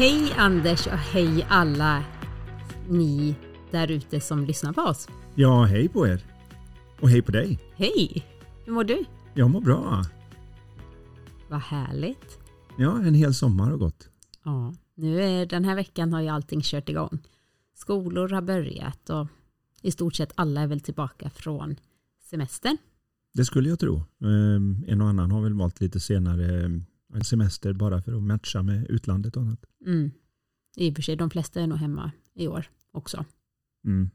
Hej Anders och hej alla ni där ute som lyssnar på oss. Ja, hej på er. Och hej på dig. Hej! Hur mår du? Jag mår bra. Vad härligt. Ja, en hel sommar har gått. Ja, nu är, den här veckan har ju allting kört igång. Skolor har börjat och i stort sett alla är väl tillbaka från semestern. Det skulle jag tro. Ehm, En och annan har väl valt lite senare eh, semester bara för att matcha med utlandet och annat. Mm. I och för sig, de flesta är nog hemma i år också. Mm.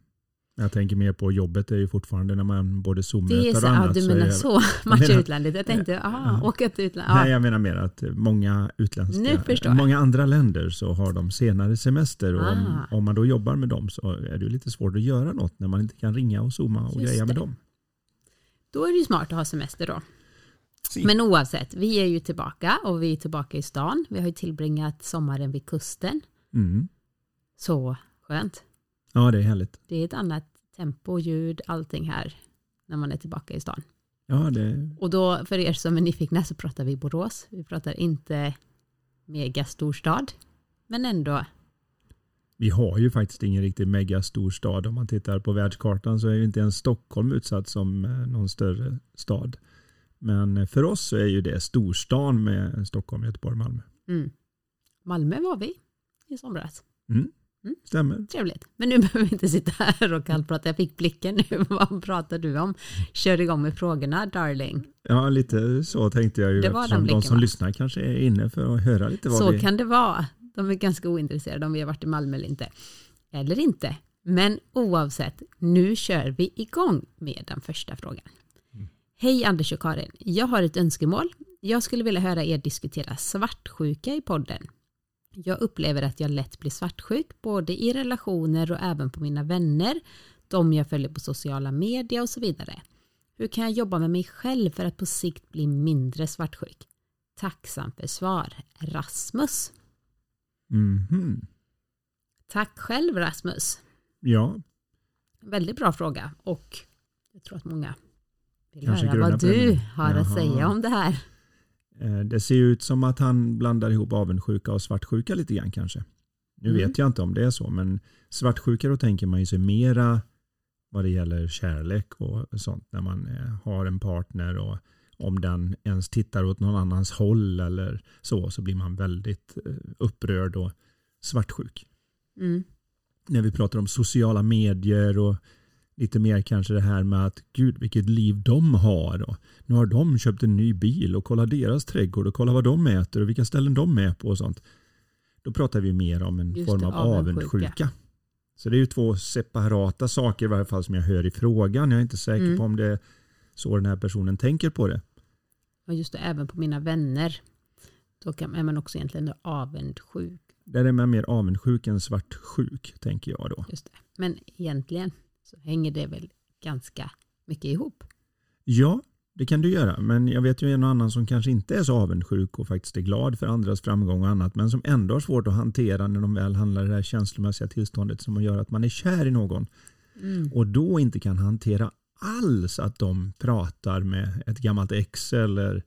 Jag tänker mer på jobbet är ju fortfarande när man både Det Zoom-möter så, och ja, annat. du så är menar det- så, matcha menar- utlandet. Jag tänkte, aha, Ja. åka till utlandet. Nej, Ja. jag menar mer att många utländska, många andra länder så har de senare semester och om, Ah. om man då jobbar med dem så är det ju lite svårt att göra något när man inte kan ringa och zooma och Just greja med det. dem. Då är det ju smart att ha semester då. Men oavsett, vi är ju tillbaka och vi är tillbaka i stan. Vi har ju tillbringat sommaren vid kusten. Mm. Så skönt. Ja, det är härligt. Det är ett annat tempo, ljud, allting här när man är tillbaka i stan. Ja, det, Och då för er som är nyfikna så pratar vi Borås. Vi pratar inte mega storstad, men ändå. Vi har ju faktiskt ingen riktigt mega stor stad. Om man tittar på världskartan så är ju inte ens Stockholm utsatt som eh, någon större stad. Men för oss så är ju det storstan med Stockholm, Göteborg, Malmö. Mm. Malmö var vi i somras. Mm. Mm. Stämmer. Trevligt. Men nu behöver vi inte sitta här och kallprata. Jag fick blicken nu. Vad pratar du om? Kör igång med frågorna, darling. Ja, lite så tänkte jag ju Det var den blicken, de som va? lyssnar kanske är inne för att höra lite vad Så vi... kan det vara. De är ganska ointresserade om vi har varit i Malmö eller inte. Eller inte. Men oavsett, nu kör vi igång med den första frågan. Hej Anders och Karin. Jag har ett önskemål. Jag skulle vilja höra er diskutera svartsjuka i podden. Jag upplever att jag lätt blir svartsjuk både i relationer och även på mina vänner, de jag följer på sociala medier och så vidare. Hur kan jag jobba med mig själv för att på sikt bli mindre svartsjuk? Tacksam för svar, Rasmus. Mhm. Tack själv Rasmus. Ja, Väldigt bra fråga och jag tror att många vill Kanske höra vad du har att Jaha. säga om det här. eh, det ser ut som att han blandar ihop avundsjuka och svartsjuka lite grann kanske. Nu Mm. vet jag inte om det är så, men svartsjuka då tänker man ju sig mera vad det gäller kärlek och sånt när man eh, har en partner och om den ens tittar åt någon annans håll eller så så blir man väldigt eh, upprörd och svartsjuk. Mm. När vi pratar om sociala medier och lite mer kanske det här med att gud vilket liv de har och nu har de köpt en ny bil och kolla deras trädgård och kolla vad de äter och vilka ställen de är på och sånt. Då pratar vi mer om en Just form av avundsjuka. avundsjuka. Så det är ju två separata saker i varje fall som jag hör i frågan. Jag är inte säker Mm. på om det är så den här personen tänker på det. Och just det, även på mina vänner. Då kan, är man också egentligen avundsjuk. Där är man mer avundsjuk än svartsjuk tänker jag då. Just det. Men egentligen så hänger det väl ganska mycket ihop. Ja, det kan du göra. Men jag vet ju en och annan som kanske inte är så avundsjuk och faktiskt är glad för andras framgång och annat. Men som ändå har svårt att hantera när de väl handlar det här känslomässiga tillståndet som gör att man är kär i någon. Mm. Och då inte kan hantera alls att de pratar med ett gammalt ex eller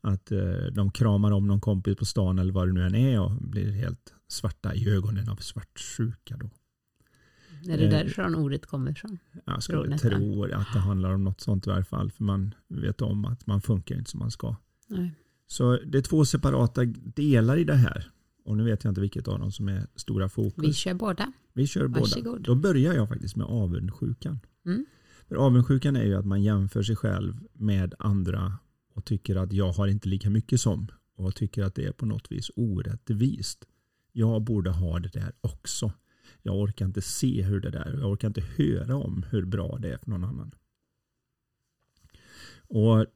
att eh, de kramar om någon kompis på stan eller vad det nu än är och blir helt svarta i ögonen av svartsjuka då. Är det Eh, därifrån ordet kommer ifrån? Jag Tror skulle nästan. tro att det handlar om något sånt i varje fall för man vet om att man funkar inte som man ska. Nej. Så det är två separata delar i det här. Och nu vet jag inte vilket av dem som är stora fokus. Vi kör båda. Vi kör båda. Då börjar jag faktiskt med avundsjukan. Mm. För avundsjukan är ju att man jämför sig själv med andra och tycker att jag har inte lika mycket som och tycker att det är på något vis orättvist. Jag borde ha det där också. Jag orkar inte se hur det där, jag orkar inte höra om hur bra det är för någon annan. Och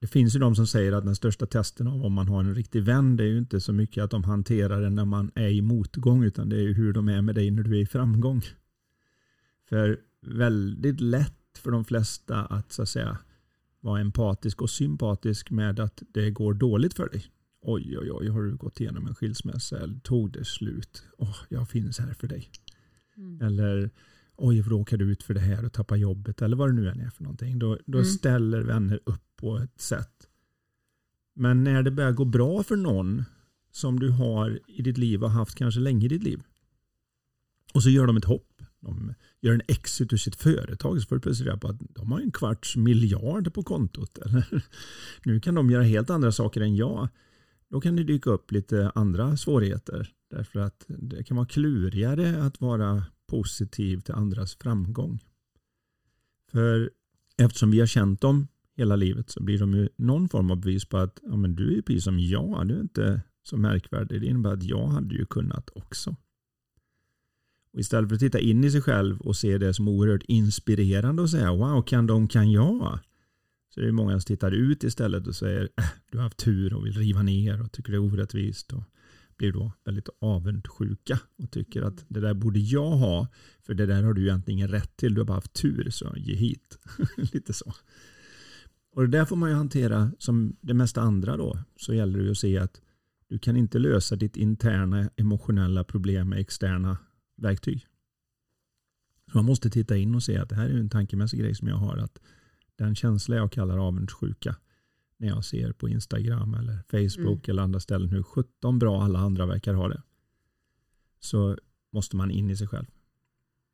det finns ju de som säger att den största testen av om man har en riktig vän det är ju inte så mycket att de hanterar det när man är i motgång utan det är ju hur de är med dig när du är i framgång. För väldigt lätt för de flesta att så att säga vara empatisk och sympatisk med att det går dåligt för dig. Oj, oj, oj, har du gått igenom en skilsmässa eller tog det slut? Oh, jag finns här för dig. Mm. Eller oj, råkar du ut för det här och tappar jobbet eller vad det nu än är för någonting. Då, då mm. ställer vänner upp på ett sätt. Men när det börjar gå bra för någon som du har i ditt liv och haft kanske länge i ditt liv. Och så gör de ett hopp. De gör en exit ur sitt företag så får du plötsligt reda på att de har en kvarts miljard på kontot. Eller, nu kan de göra helt andra saker än jag. Då kan det dyka upp lite andra svårigheter. Därför att det kan vara klurigare att vara positiv till andras framgång. För eftersom vi har känt dem hela livet så blir de ju någon form av bevis på att ja, men du är precis som jag, du är inte så märkvärdig. Det innebär att jag hade ju kunnat också. Och istället för att titta in i sig själv och se det som oerhört inspirerande och säga wow, kan de, kan jag? Så det är många som tittar ut istället och säger äh, du har haft tur och vill riva ner och tycker det är orättvist. Och blir då väldigt avundsjuka och tycker att det där borde jag ha för det där har du egentligen ingen rätt till. Du har bara haft tur så ge hit. Lite så. Och det där får man ju hantera som det mesta andra då. Så gäller det ju att se att du kan inte lösa ditt interna emotionella problem med externa verktyg. Så man måste titta in och se att det här är en tankemässig grej som jag har. att den känsla jag kallar avundsjuka när jag ser på Instagram eller Facebook mm. eller andra ställen hur 17 bra alla andra verkar ha det. Så måste man in i sig själv.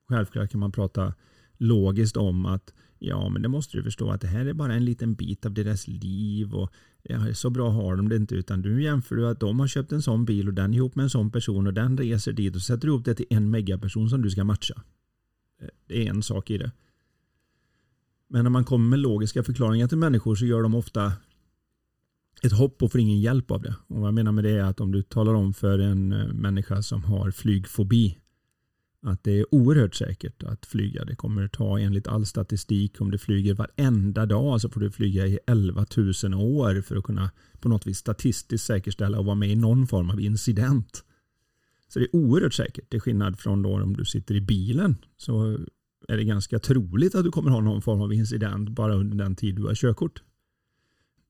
Självklart kan man prata logiskt om att ja, men det måste du förstå att det här är bara en liten bit av deras liv och ja, så bra har de det inte utan du jämför du att de har köpt en sån bil och den är ihop med en sån person och den reser dit och sätter ihop det till en megaperson som du ska matcha. Eh, det är en sak i det. Men när man kommer med logiska förklaringar till människor så gör de ofta ett hopp och får ingen hjälp av det. Och vad jag menar med det är att om du talar om för en eh, människa som har flygfobi att det är oerhört säkert att flyga. Det kommer ta enligt all statistik om du flyger varenda dag så får du flyga i 11 000 år för att kunna på något vis statistiskt säkerställa och vara med i någon form av incident. Så det är oerhört säkert. Till skillnad från då om du sitter i bilen så är det ganska troligt att du kommer ha någon form av incident bara under den tid du har körkort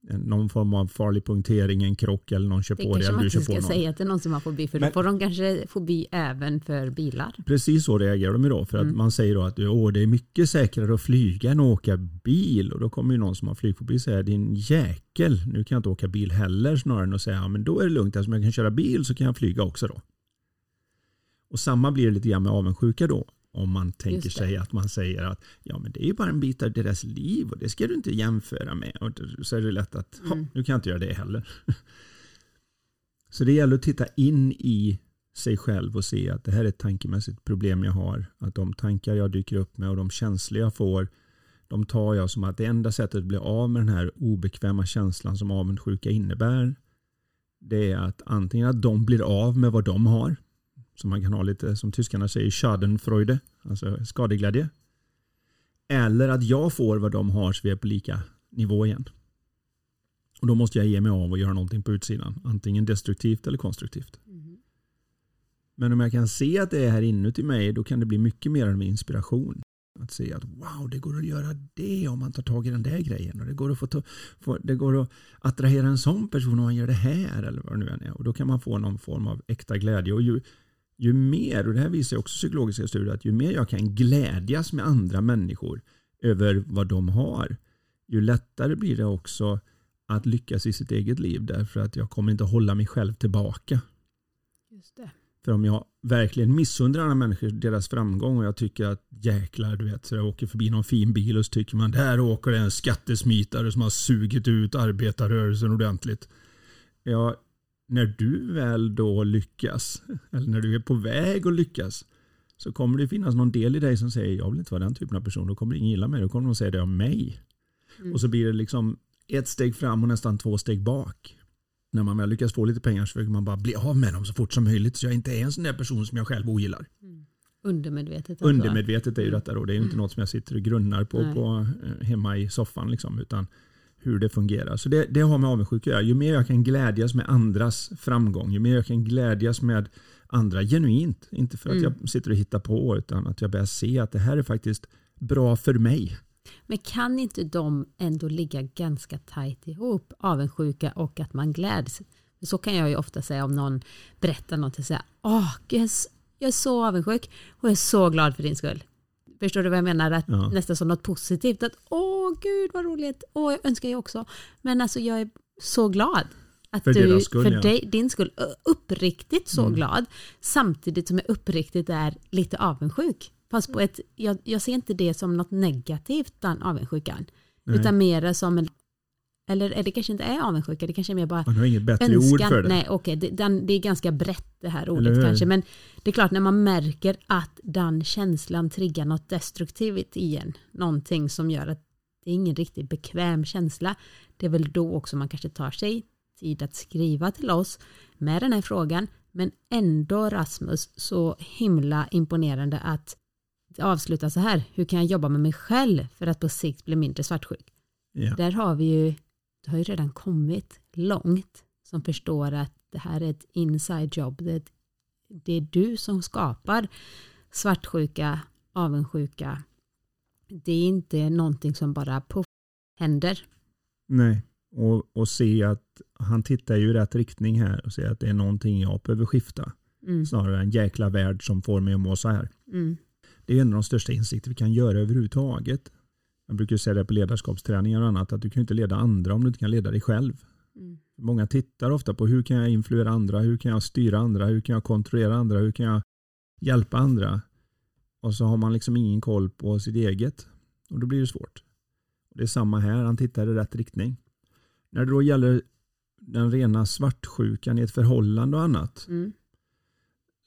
någon form av farlig punktering, en krock eller någon kör det på dig. Det kanske man inte ska säga till någon som har fobi för Men, då får de kanske fobi även för bilar. Precis så reagerar de då för att mm. man säger då att Åh, det är mycket säkrare att flyga än att åka bil och då kommer ju någon som har flygfobi säga din jäkel, nu kan jag inte åka bil heller snarare än att säga ja, men då är det lugnt eftersom jag kan köra bil så kan jag flyga också då. Och samma blir det lite grann med avundsjuka då. Om man tänker sig att man säger att ja, men det är ju bara en bit av deras liv och det ska du inte jämföra med. Och så är det lätt att mm. nu kan jag inte göra det heller. Så det gäller att titta in i sig själv och se att det här är ett tankemässigt problem jag har. Att de tankar jag dyker upp med och de känslor jag får de tar jag som att det enda sättet att bli av med den här obekväma känslan som avundsjuka innebär det är att antingen att de blir av med vad de har som man kan ha lite, som tyskarna säger, schadenfreude, alltså skadeglädje. Eller att jag får vad de har så vi är på lika nivå igen. Och då måste jag ge mig av och göra någonting på utsidan. Antingen destruktivt eller konstruktivt. Mm. Men om jag kan se att det är här inuti mig då kan det bli mycket mer med inspiration. Att se att wow, det går att göra det om man tar tag i den där grejen. Och det, går att få, få, det går att attrahera en sån person om man gör det här. Eller vad det nu än är. Och då kan man få någon form av äkta glädje. Och ju, ju mer, och det här visar också psykologiska studier, att ju mer jag kan glädjas med andra människor över vad de har, ju lättare blir det också att lyckas i sitt eget liv därför att jag kommer inte hålla mig själv tillbaka. Just det. För om jag verkligen missundrar andra människor deras framgång och jag tycker att jäklar, du vet, så jag åker förbi någon fin bil och så tycker man där åker det en skattesmitare som har sugit ut arbetarrörelsen ordentligt. Ja, när du väl då lyckas, eller när du är på väg att lyckas, så kommer det finnas någon del i dig som säger jag vill inte vara den typen av person. Då kommer ingen gilla mig. Då kommer de säga det om mig. Mm. Och så blir det liksom ett steg fram och nästan två steg bak. När man väl lyckas få lite pengar så försöker man bara bli av med dem så fort som möjligt. Så jag inte är en sån där person som jag själv ogillar. Mm. Undermedvetet. Alltså. Undermedvetet är ju detta då. Det är ju inte mm. något som jag sitter och grunnar på, på eh, hemma i soffan. Liksom, utan hur det fungerar. Så det, det har med avundsjuka att göra. Ju mer jag kan glädjas med andras framgång, ju mer jag kan glädjas med andra genuint. Inte för att Mm. jag sitter och hittar på utan att jag börjar se att det här är faktiskt bra för mig. Men kan inte de ändå ligga ganska tajt ihop, avundsjuka och att man gläds? Så kan jag ju ofta säga om någon berättar någonting, säga, åh, gud, jag jag är så avundsjuk och jag är så glad för din skull. Förstår du vad jag menar? Att Ja. Nästan som något positivt, att åh gud vad roligt, åh jag önskar jag också. Men alltså jag är så glad. Att För du, skull, för ja. dig, din skull, uppriktigt så Mm. glad. Samtidigt som jag uppriktigt är lite avundsjuk. Fast på ett, jag, jag ser inte det som något negativt, den avundsjukan. Nej. Utan mera som en, eller det kanske inte är avundsjuka, det kanske är mer bara Man har inget bättre ord för det. Nej, okej, det, den, det är ganska brett det här ordet kanske. Men det är klart när man märker att den känslan triggar något destruktivt i en. Någonting som gör att det är ingen riktigt bekväm känsla. Det är väl då också man kanske tar sig tid att skriva till oss med den här frågan. Men ändå Rasmus, så himla imponerande att det avslutar så här. Hur kan jag jobba med mig själv för att på sikt bli mindre svartsjuk? Ja. Där har vi ju, det har ju redan kommit långt som förstår att det här är ett inside job. Det är, ett, det är du som skapar svartsjuka, avundsjuka. Det är inte någonting som bara puff, händer. Nej, och, och se att han tittar ju i rätt riktning här och ser att det är någonting jag behöver skifta. Mm, Snarare en jäkla värld som får mig att må så här. mm, Det är en av de största insikter vi kan göra överhuvudtaget. Jag brukar säga det på ledarskapsträningar och annat att du kan inte leda andra om du inte kan leda dig själv. mm, Många tittar ofta på hur kan jag influera andra, hur kan jag styra andra, hur kan jag kontrollera andra, hur kan jag hjälpa andra. Och så har man liksom ingen koll på sitt eget. Och då blir det svårt. Det är samma här, han tittar i rätt riktning. När det då gäller den rena svartsjukan i ett förhållande och annat mm,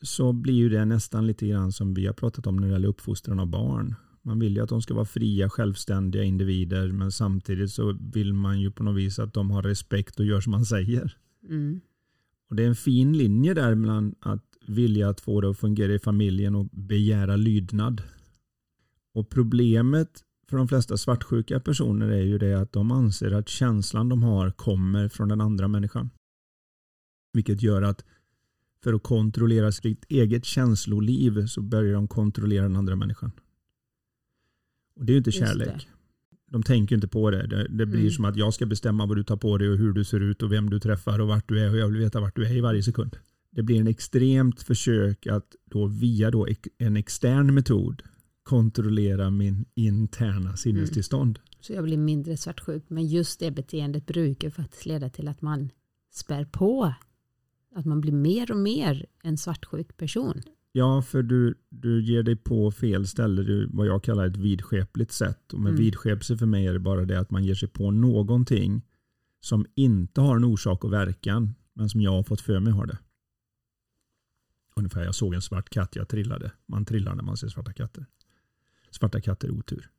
så blir ju det nästan lite grann som vi har pratat om när det gäller uppfostran av barn. Man vill ju att de ska vara fria, självständiga individer men samtidigt så vill man ju på något vis att de har respekt och gör som man säger. mm, Och Det är en fin linje där mellan att vilja att få det att fungera i familjen och begära lydnad. Och Problemet för de flesta svartsjuka personer är ju det att de anser att känslan de har kommer från den andra människan. Vilket gör att för att kontrollera sitt eget känsloliv så börjar de kontrollera den andra människan. Och Det är ju inte kärlek. De tänker inte på det. Det, det blir Mm. som att jag ska bestämma vad du tar på dig och hur du ser ut och vem du träffar och vart du är och jag vill veta vart du är i varje sekund. Det blir en extremt försök att då via då en extern metod kontrollera min interna sinnestillstånd. Så jag blir mindre svartsjuk. Men just det beteendet brukar faktiskt leda till att man spär på. Att man blir mer och mer en svartsjuk person. Ja, för du, du ger dig på fel ställe, du, vad jag kallar ett vidskepligt sätt. Och med Mm. vidskepelse för mig är det bara det att man ger sig på någonting som inte har en orsak och verkan, men som jag har fått för mig har det. Ungefär, jag såg en svart katt, jag trillade. Man trillar när man ser svarta katter. Svarta katter är otur.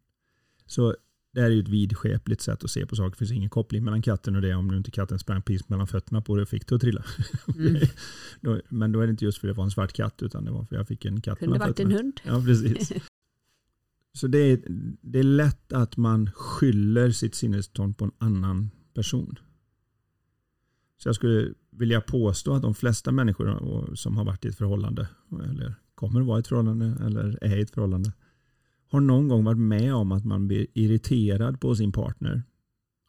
Så det här är ju ett vidskepligt sätt att se på saker. Det finns ingen koppling mellan katten och det om nu inte katten sprang precis mellan fötterna på det och fick det att trilla. Mm. Då, men då är det inte just för att det var en svart katt utan det var för att jag fick en katt Kunde mellan varit en fötterna. hund. Ja, precis. Så det är, det är lätt att man skyller sitt sinnestillstånd på en annan person. Så jag skulle vilja påstå att de flesta människor som har varit i ett förhållande eller kommer att vara i ett förhållande eller är i ett förhållande har någon gång varit med om att man blir irriterad på sin partner.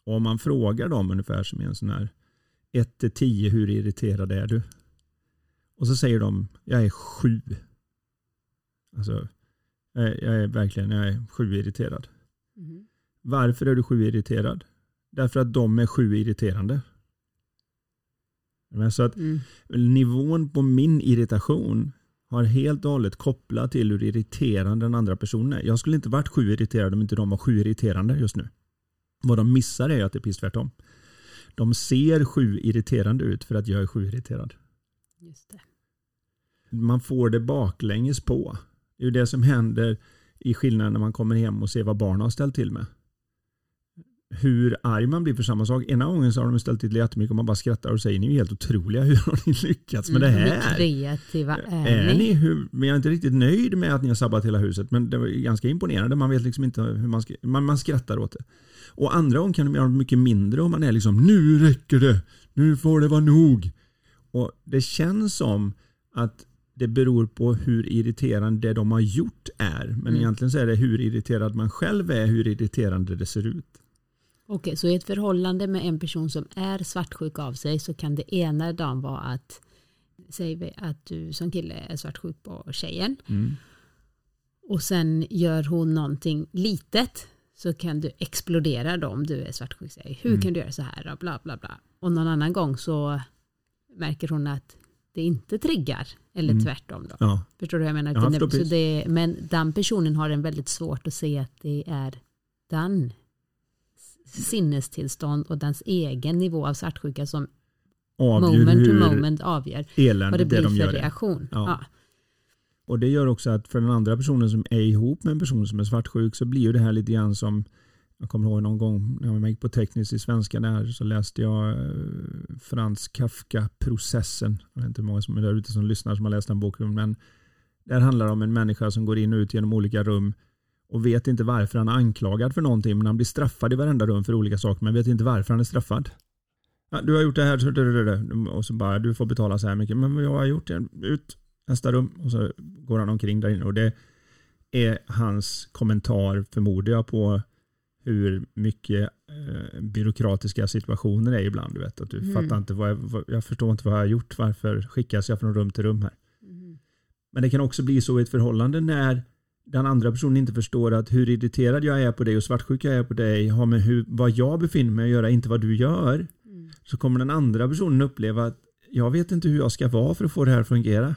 Och om man frågar dem ungefär som i en sån här 1 till 10 hur irriterad är du? Och så säger de jag är 7. Alltså jag är, jag är verkligen jag är sju irriterad. Mhm. Varför är du sju irriterad? Därför att de är sju irriterande. Men så att Mm. nivån på min irritation har helt och hållet kopplat till hur irriterande den andra personen är. Jag skulle inte varit sju irriterad om inte de var sju irriterande just nu. Vad de missar är att det är precis tvärtom. De ser sju irriterande ut för att jag är sju irriterad. Just det. Man får det baklänges på. Det är ju det som händer i skillnaden när man kommer hem och ser vad barnen har ställt till med. Hur arg man blir för samma sak. Ena gången så har de ställt till jättemycket och man bara skrattar och säger ni är helt otroliga. Hur har ni lyckats med det Mm, här? Hur kreativa är, Är ni? Hur, men jag är inte riktigt nöjd med att ni har sabbat hela huset. Men det var ganska imponerande. Man vet liksom inte hur man ska, man, man skrattar åt det. Och andra gånger kan de göra mycket mindre och man är liksom nu räcker det. Nu får det vara nog. Och det känns som att det beror på hur irriterande det de har gjort är. Men Mm. egentligen så är det hur irriterad man själv är, hur irriterande det ser ut. Okej, så i ett förhållande med en person som är svartsjuk av sig så kan det ena dagen vara att säger vi att du som kille är svartsjuk på tjejen Mm. och sen gör hon någonting litet så kan du explodera då om du är svartsjuk. Säger, Hur Mm. kan du göra så här? Bla, bla, bla. Och någon annan gång så märker hon att det inte triggar eller Mm. tvärtom. Då. Ja. Förstår du vad jag menar? Ja, Det- så det, men den personen har en väldigt svårt att se att det är den sinnestillstånd och dens egen nivå av svartsjuka som Avgör moment to moment avgör vad det det blir de för reaktion. Ja. Ja. Och det gör också att för den andra personen som är ihop med en person som är svartsjuk så blir ju det här lite grann som jag kommer ihåg någon gång när jag gick på tekniskt i svenska där så läste jag eh, Frans Kafka Processen. Jag vet inte hur många som är där ute som lyssnar som har läst den boken men där handlar det om en människa som går in och ut genom olika rum och vet inte varför han är anklagad för någonting men han blir straffad i varenda rum för olika saker men vet inte varför han är straffad. Ja, du har gjort det här och så bara du får betala så här mycket men jag har gjort det? Ut nästa rum och så går han omkring där inne och det är hans kommentar förmodar jag på hur mycket eh, byråkratiska situationer är ibland. Du vet, att du Mm. fattar inte vad jag, vad, jag förstår inte vad jag har gjort. Varför skickas jag från rum till rum här? Mm. Men det kan också bli så i ett förhållande när den andra personen inte förstår att hur irriterad jag är på dig och svartsjuk jag är på dig har med hur, vad jag befinner mig att göra, inte vad du gör. Mm. Så kommer den andra personen uppleva att jag vet inte hur jag ska vara för att få det här att fungera.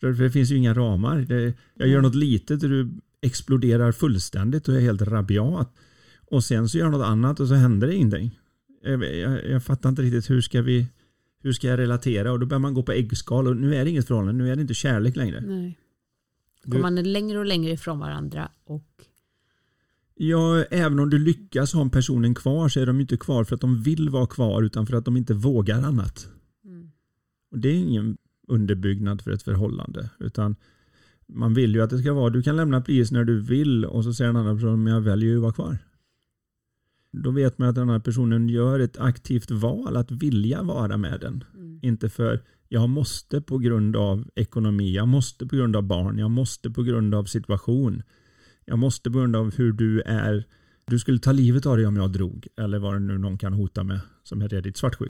För det finns ju inga ramar. Det, jag gör Mm. något litet och du exploderar fullständigt och är helt rabiat. Och sen så gör jag något annat och så händer det ingenting. Jag, jag, jag fattar inte riktigt hur ska vi hur ska jag relatera? Och då börjar man gå på äggskal och nu är det inget förhållande, nu är det inte kärlek längre. Nej. Kommer man längre och längre ifrån varandra och Ja, även om du lyckas ha personen kvar så är de inte kvar för att de vill vara kvar utan för att de inte vågar annat. mm. Och det är ingen underbyggnad för ett förhållande. Utan man vill ju att det ska vara, du kan lämna pris när du vill och så säger den andra personen, men jag väljer ju att vara kvar. Då vet man att den här personen gör ett aktivt val att vilja vara med den. Mm. Inte för jag måste på grund av ekonomi, jag måste på grund av barn, jag måste på grund av situation. Jag måste på grund av hur du är. Du skulle ta livet av dig om jag drog. Eller vad det nu någon kan hota med som är redigt svartsjuk.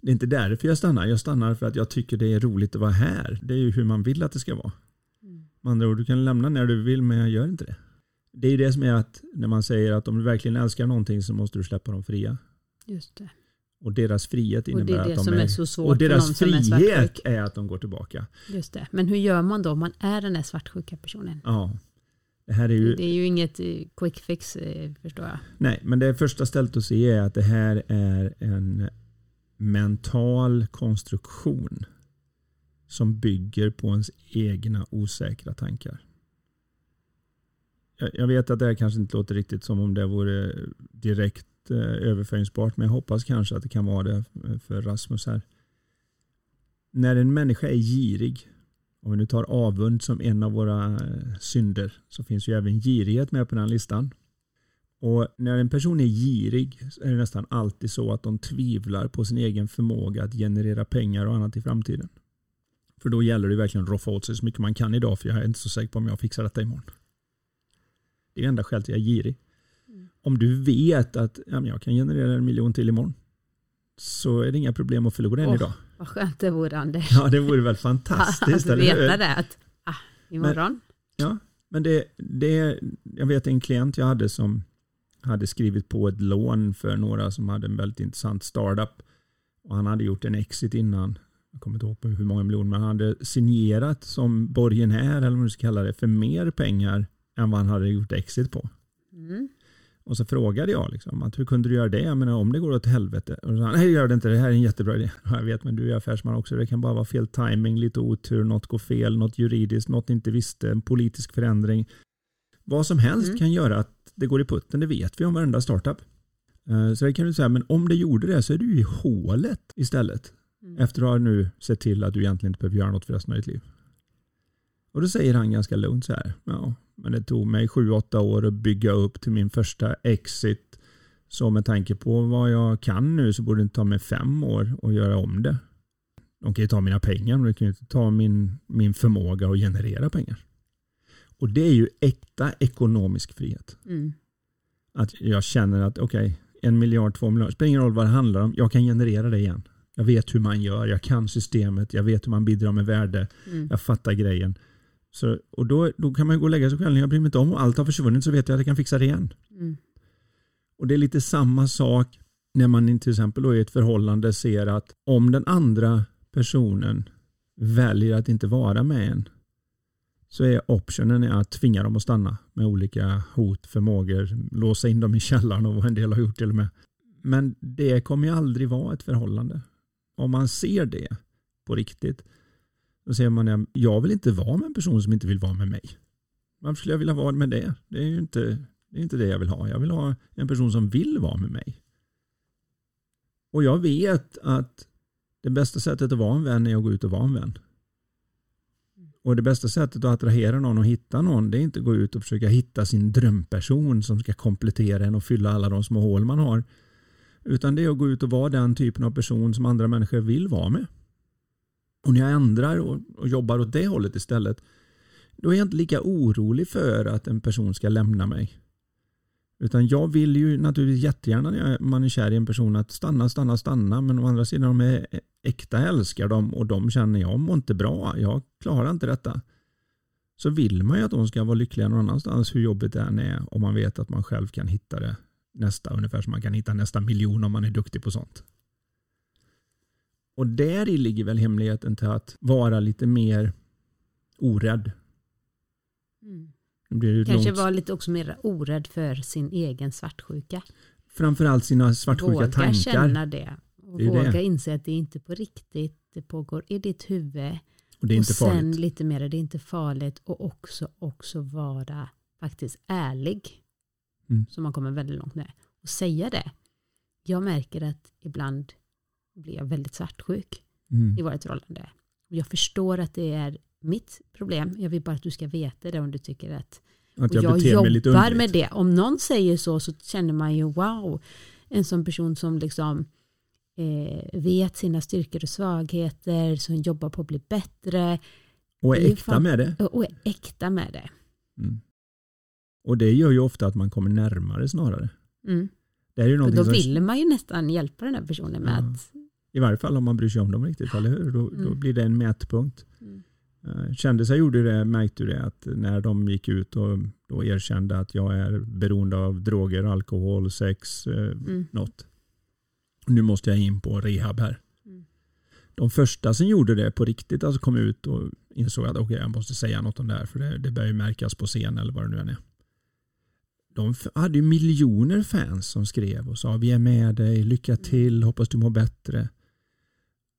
Det är inte därför jag stannar. Jag stannar för att jag tycker det är roligt att vara här. Det är ju hur man vill att det ska vara. Med andra ord, du kan lämna när du vill men jag gör inte det. Det är ju det som är att när man säger att om du verkligen älskar någonting så måste du släppa dem fria. Just det. Och deras frihet Och innebär det är det att de som är, är så och svårt för någon deras som är frihet svartsjuk. är att de går tillbaka. Just det. Men hur gör man då om man är den där svartsjuka personen? Ja. Det här är ju, Det är ju inget eh, quick fix eh, förstår jag. nej, men det första stället att se är att det här är en mental konstruktion som bygger på ens egna osäkra tankar. Jag, jag vet att det här kanske inte låter riktigt som om det vore direkt eh, överföringsbart, men jag hoppas kanske att det kan vara det för Rasmus här. När en människa är girig, om vi nu tar avund som en av våra eh, synder, så finns ju även girighet med på den här listan. Och när en person är girig så är det nästan alltid så att de tvivlar på sin egen förmåga att generera pengar och annat i framtiden. För då gäller det verkligen att roffa åt sig så mycket man kan idag för jag är inte så säker på om jag fixar detta imorgon. Det är enda skälet till att jag är girig. Om du vet att ja, men jag kan generera en miljon till imorgon så är det inga problem att förlora en Åh, idag. Vad skönt det vore Anders. Ja, det vore väl fantastiskt, att veta det. Att, ah, imorgon. Ja, men det, det, jag vet en klient jag hade som hade skrivit på ett lån för några som hade en väldigt intressant startup. Och han hade gjort en exit innan. Jag kommer inte ihåg hur många miljoner, men han hade signerat som borgenär, eller vad man ska kalla det, för mer pengar än vad han hade gjort exit på. Mm. Och så frågade jag liksom, att hur kunde du göra det? Jag menar om det går åt helvete. Och så nej gör det inte, det här är en jättebra idé. Ja, Jag vet men du är affärsman också, det kan bara vara fel timing, lite otur, något går fel, något juridiskt, något inte visste, en politisk förändring. Vad som helst Mm. kan göra att att det går i putten, det vet vi om varenda startup. Eh, Så det kan du säga, men om det gjorde det så är du i hålet istället. Mm. Efter att ha nu sett till att du egentligen inte behöver göra något för resten av ditt liv. Och då säger han ganska lugnt så här. Ja, men det tog mig sju, åtta år att bygga upp till min första exit. Så med tanke på vad jag kan nu så borde det inte ta mig fem år att göra om det. De kan ju ta mina pengar men de kan ju inte ta min, min förmåga att generera pengar. Och det är ju äkta ekonomisk frihet. Mm. Att jag känner att okej, en miljard, två miljarder, spelar ingen roll vad det handlar om, jag kan generera det igen. Jag vet hur man gör, jag kan systemet, jag vet hur man bidrar med värde, Mm. jag fattar grejen. Så, och då, då kan man gå och lägga sig själv, jag bryr mig inte om, om allt har försvunnit så vet jag att jag kan fixa det igen. Mm. Och det är lite samma sak när man till exempel då i ett förhållande ser att om den andra personen väljer att inte vara med en så är optionen att tvinga dem att stanna med olika hot, förmågor, låsa in dem i källaren och vad en del har gjort till och med. Men det kommer ju aldrig vara ett förhållande. Om man ser det på riktigt då säger man jag vill inte vara med en person som inte vill vara med mig. Varför skulle jag vilja vara med det? Det är ju inte, det är inte det jag vill ha. Jag vill ha en person som vill vara med mig. Och jag vet att det bästa sättet att vara en vän är att gå ut och vara en vän. Och det bästa sättet att attrahera någon och hitta någon det är inte att gå ut och försöka hitta sin drömperson som ska komplettera en och fylla alla de små hål man har. Utan det är att gå ut och vara den typen av person som andra människor vill vara med. Och när jag ändrar och, och jobbar åt det hållet istället då är jag inte lika orolig för att en person ska lämna mig. Utan jag vill ju naturligtvis jättegärna när man är kär i en person att stanna, stanna, stanna. Men å andra sidan, de är äkta älskar dem och de känner jag mår inte bra. Jag klarar inte detta. Så vill man ju att de ska vara lyckliga någon annanstans hur jobbigt det än är. Om man vet att man själv kan hitta det nästa. Ungefär som man kan hitta nästa miljon om man är duktig på sånt. Och där i ligger väl hemligheten till att vara lite mer orädd. Mm. Kanske långt- vara lite också mer orädd för sin egen svartsjuka. framförallt sina svartsjuka våga tankar. känna det. Och Det är våga det. inse att det är inte på riktigt. Det pågår i ditt huvud. Och det är och inte sen farligt. lite mer, det är inte farligt. Och också, också vara faktiskt ärlig. Mm. Så man kommer väldigt långt med. Och säga det. Jag märker att ibland jag väldigt svartsjuk Mm. i vårt förhållande. Jag förstår att det är mitt problem. Jag vill bara att du ska veta det om du tycker att Att jag, jag jobbar med det. Om någon säger så så känner man ju wow. En sån person som liksom eh, vet sina styrkor och svagheter, som jobbar på att bli bättre Och det är äkta fan- med det. och och är äkta med det. Mm. Och det gör ju ofta att man kommer närmare snarare. Mm. Det är ju då som, vill man ju nästan hjälpa den här personen med Ja. att i varje fall om man bryr sig om dem riktigt, eller hur? Då, då Mm. blir det en mätpunkt. Mm. Uh, Kändisar gjorde det, märkte du det, att när de gick ut och då erkände att jag är beroende av droger, alkohol, sex, eh, Mm. något. Nu måste jag in på rehab här. Mm. De första som gjorde det på riktigt, alltså kom ut och insåg att okej, jag måste säga något om det här för det, det börjar ju märkas på scen eller vad det nu än är. De hade ju miljoner fans som skrev och sa vi är med dig, lycka till, hoppas du mår bättre.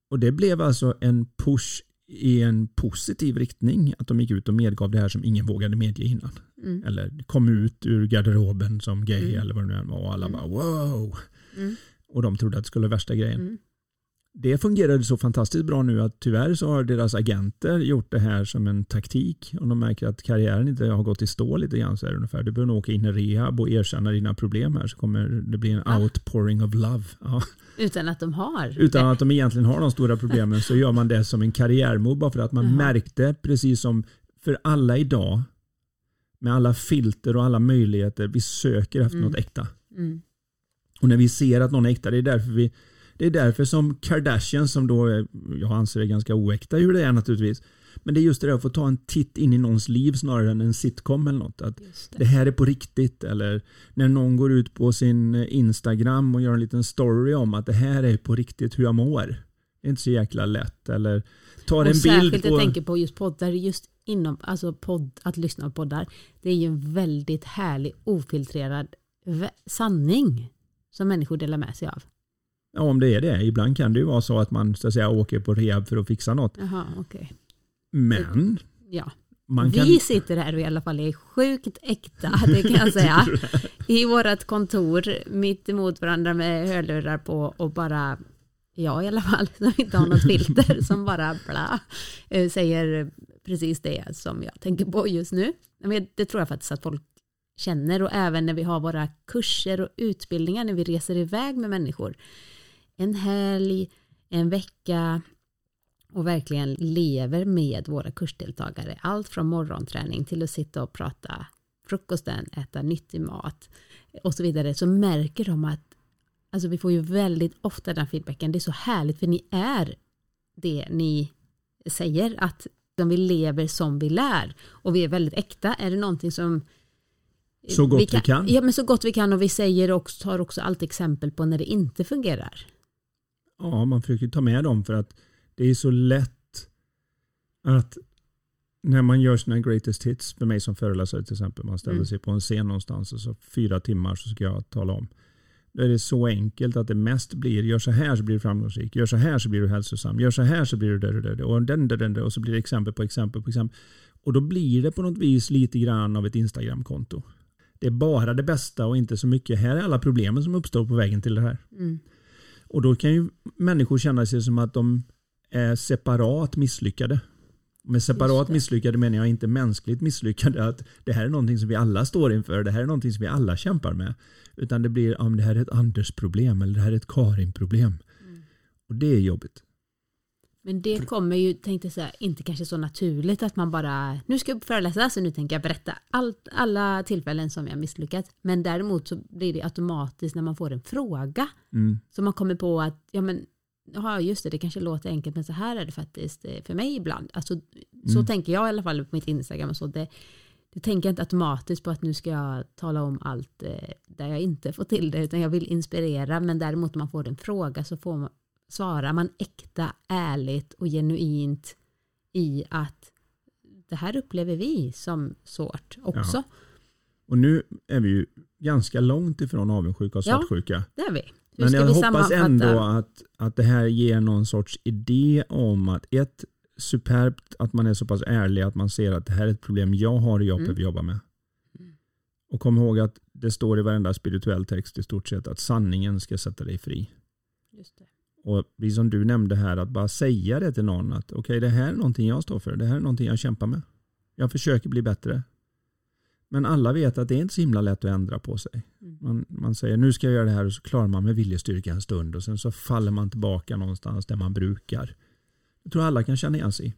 Och det blev alltså en push i en positiv riktning att de gick ut och medgav det här som ingen vågade medge innan. Mm. Eller kom ut ur garderoben som gay Mm. eller vad det nu var och alla Mm. bara wow. Mm. Och de trodde att det skulle vara värsta grejen. Det fungerade så fantastiskt bra nu att tyvärr så har deras agenter gjort det här som en taktik. Om de märker att karriären inte har gått i stå lite grann så är det ungefär. Du behöver nog åka in i rehab och erkänna dina problem här så kommer det bli en Ah. outpouring of love. Ja. Utan att de har Utan att de egentligen har de stora problemen så gör man det som en karriärmove bara för att man Jaha. märkte precis som för alla idag med alla filter och alla möjligheter vi söker efter Mm. något äkta. Mm. Och när vi ser att någon är äkta, det är därför vi det är därför som Kardashian som då är, jag anser är ganska oäkta hur det är naturligtvis. Men det är just det där att få ta en titt in i någons liv snarare än en sitcom eller något. Att det det. här är på riktigt eller när någon går ut på sin Instagram och gör en liten story om att det här är på riktigt hur jag mår. Det är inte så jäkla lätt. Eller tar Och en särskilt bild jag på... tänker på just poddar, just inom, alltså podd, att lyssna på poddar. Det är ju en väldigt härlig ofiltrerad sanning som människor delar med sig av. Ja, om det är det. Ibland kan det ju vara så att man så att säga åker på rehab för att fixa något. Jaha, okej. Men Ja. man Vi kan, sitter här och i alla fall är sjukt äkta, det kan jag säga. I vårt kontor, mitt emot varandra med hörlurar på och bara, jag i alla fall, som inte har något filter, som bara bla, eh, säger precis det som jag tänker på just nu. Men Det tror jag faktiskt att folk känner och även när vi har våra kurser och utbildningar, när vi reser iväg med människor. En helg, en vecka, och verkligen lever med våra kursdeltagare. Allt från morgonträning till att sitta och prata frukosten, äta nyttig mat och så vidare. Så märker de att alltså vi får ju väldigt ofta den feedbacken. Det är så härligt för ni är det ni säger att vi lever som vi lär och vi är väldigt äkta. Är det någonting som Så gott vi kan. Ja, men så gott vi kan och vi säger också, tar också alltid exempel på när det inte fungerar. Ja, man försöker ta med dem för att det är så lätt att när man gör sina greatest hits, för mig som föreläsare till exempel, man ställer Mm. sig på en scen någonstans och så fyra timmar så ska jag tala om. Då är det så enkelt att det mest blir, gör så här så blir du framgångsrik, gör så här så blir du hälsosam, gör så här så blir du där och där och den, den, den, den, och så blir det exempel på exempel på exempel. Och då blir det på något vis lite grann av ett Instagramkonto. Det är bara det bästa och inte så mycket. Här är alla problemen som uppstår på vägen till det här. Mm. Och då kan ju människor känna sig som att de är separat misslyckade. Med separat misslyckade menar jag inte mänskligt misslyckade. Att det här är någonting som vi alla står inför. Det här är någonting som vi alla kämpar med. Utan det blir om det här är ett Anders-problem eller det här är ett Karin-problem. Mm. Och det är jobbigt. Men det kommer ju, tänkte säga, inte kanske så naturligt att man bara, nu ska jag föreläsa så nu tänker jag berätta allt, alla tillfällen som jag misslyckats. Men däremot så blir det automatiskt när man får en fråga. Mm. Så man kommer på att, ja men, ja just det, det kanske låter enkelt men så här är det faktiskt eh, för mig ibland. Alltså, så Mm. tänker jag i alla fall på mitt Instagram och så. Det, det tänker jag inte automatiskt på att nu ska jag tala om allt eh, där jag inte får till det utan jag vill inspirera men däremot om man får en fråga så får man, svarar man äkta, ärligt och genuint i att det här upplever vi som svårt också. Jaha. Och nu är vi ju ganska långt ifrån avundsjuka och Ja. svartsjuka. Det är vi. Hur Men jag vi hoppas ändå att, att det här ger någon sorts idé om att ett superbt att man är så pass ärlig att man ser att det här är ett problem jag har och jag Mm. behöver jobba med. Mm. Och kom ihåg att det står i varenda spirituell text i stort sett att sanningen ska sätta dig fri. Just det. Och precis som du nämnde här, att bara säga det till någon att okej, det här är någonting jag står för. Det här är någonting jag kämpar med. Jag försöker bli bättre. Men alla vet att det är inte så himla lätt att ändra på sig. Mm. Man, man säger nu ska jag göra det här och så klarar man med viljestyrka en stund och sen så faller man tillbaka någonstans där man brukar. Jag tror alla kan känna igen sig.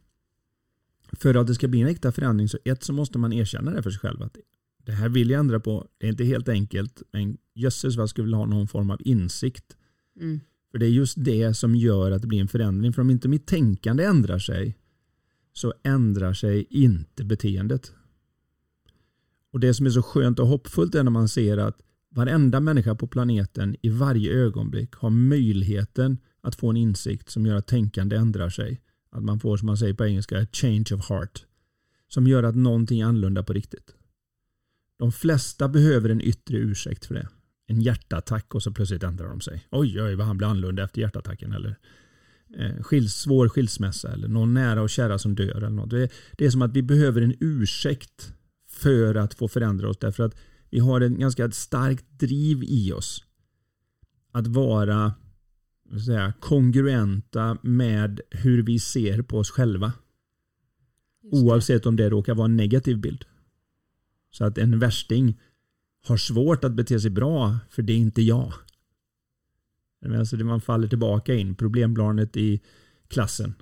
För att det ska bli en äkta förändring så ett så måste man erkänna det för sig själv att det här vill jag ändra på. Det är inte helt enkelt men jösses vad jag skulle vilja ha någon form av insikt. Mm. För det är just det som gör att det blir en förändring. För om inte mitt tänkande ändrar sig så ändrar sig inte beteendet. Och det som är så skönt och hoppfullt är när man ser att varenda människa på planeten i varje ögonblick har möjligheten att få en insikt som gör att tänkande ändrar sig. Att man får, som man säger på engelska, a change of heart. Som gör att någonting är annorlunda på riktigt. De flesta behöver en yttre ursäkt för det. En hjärtattack och så plötsligt ändrar de sig. Oj, oj, vad han blir annorlunda efter hjärtattacken. Eller eh, skils, svår skilsmässa eller någon nära och kära som dör. Eller något. Det, är, det är som att vi behöver en ursäkt för att få förändra oss. Därför att vi har en ganska starkt driv i oss. Att vara säga, kongruenta med hur vi ser på oss själva. Oavsett om det råkar vara en negativ bild. Så att en värsting har svårt att bete sig bra för det är inte jag. Alltså det man faller tillbaka in, problembarnet i klassen.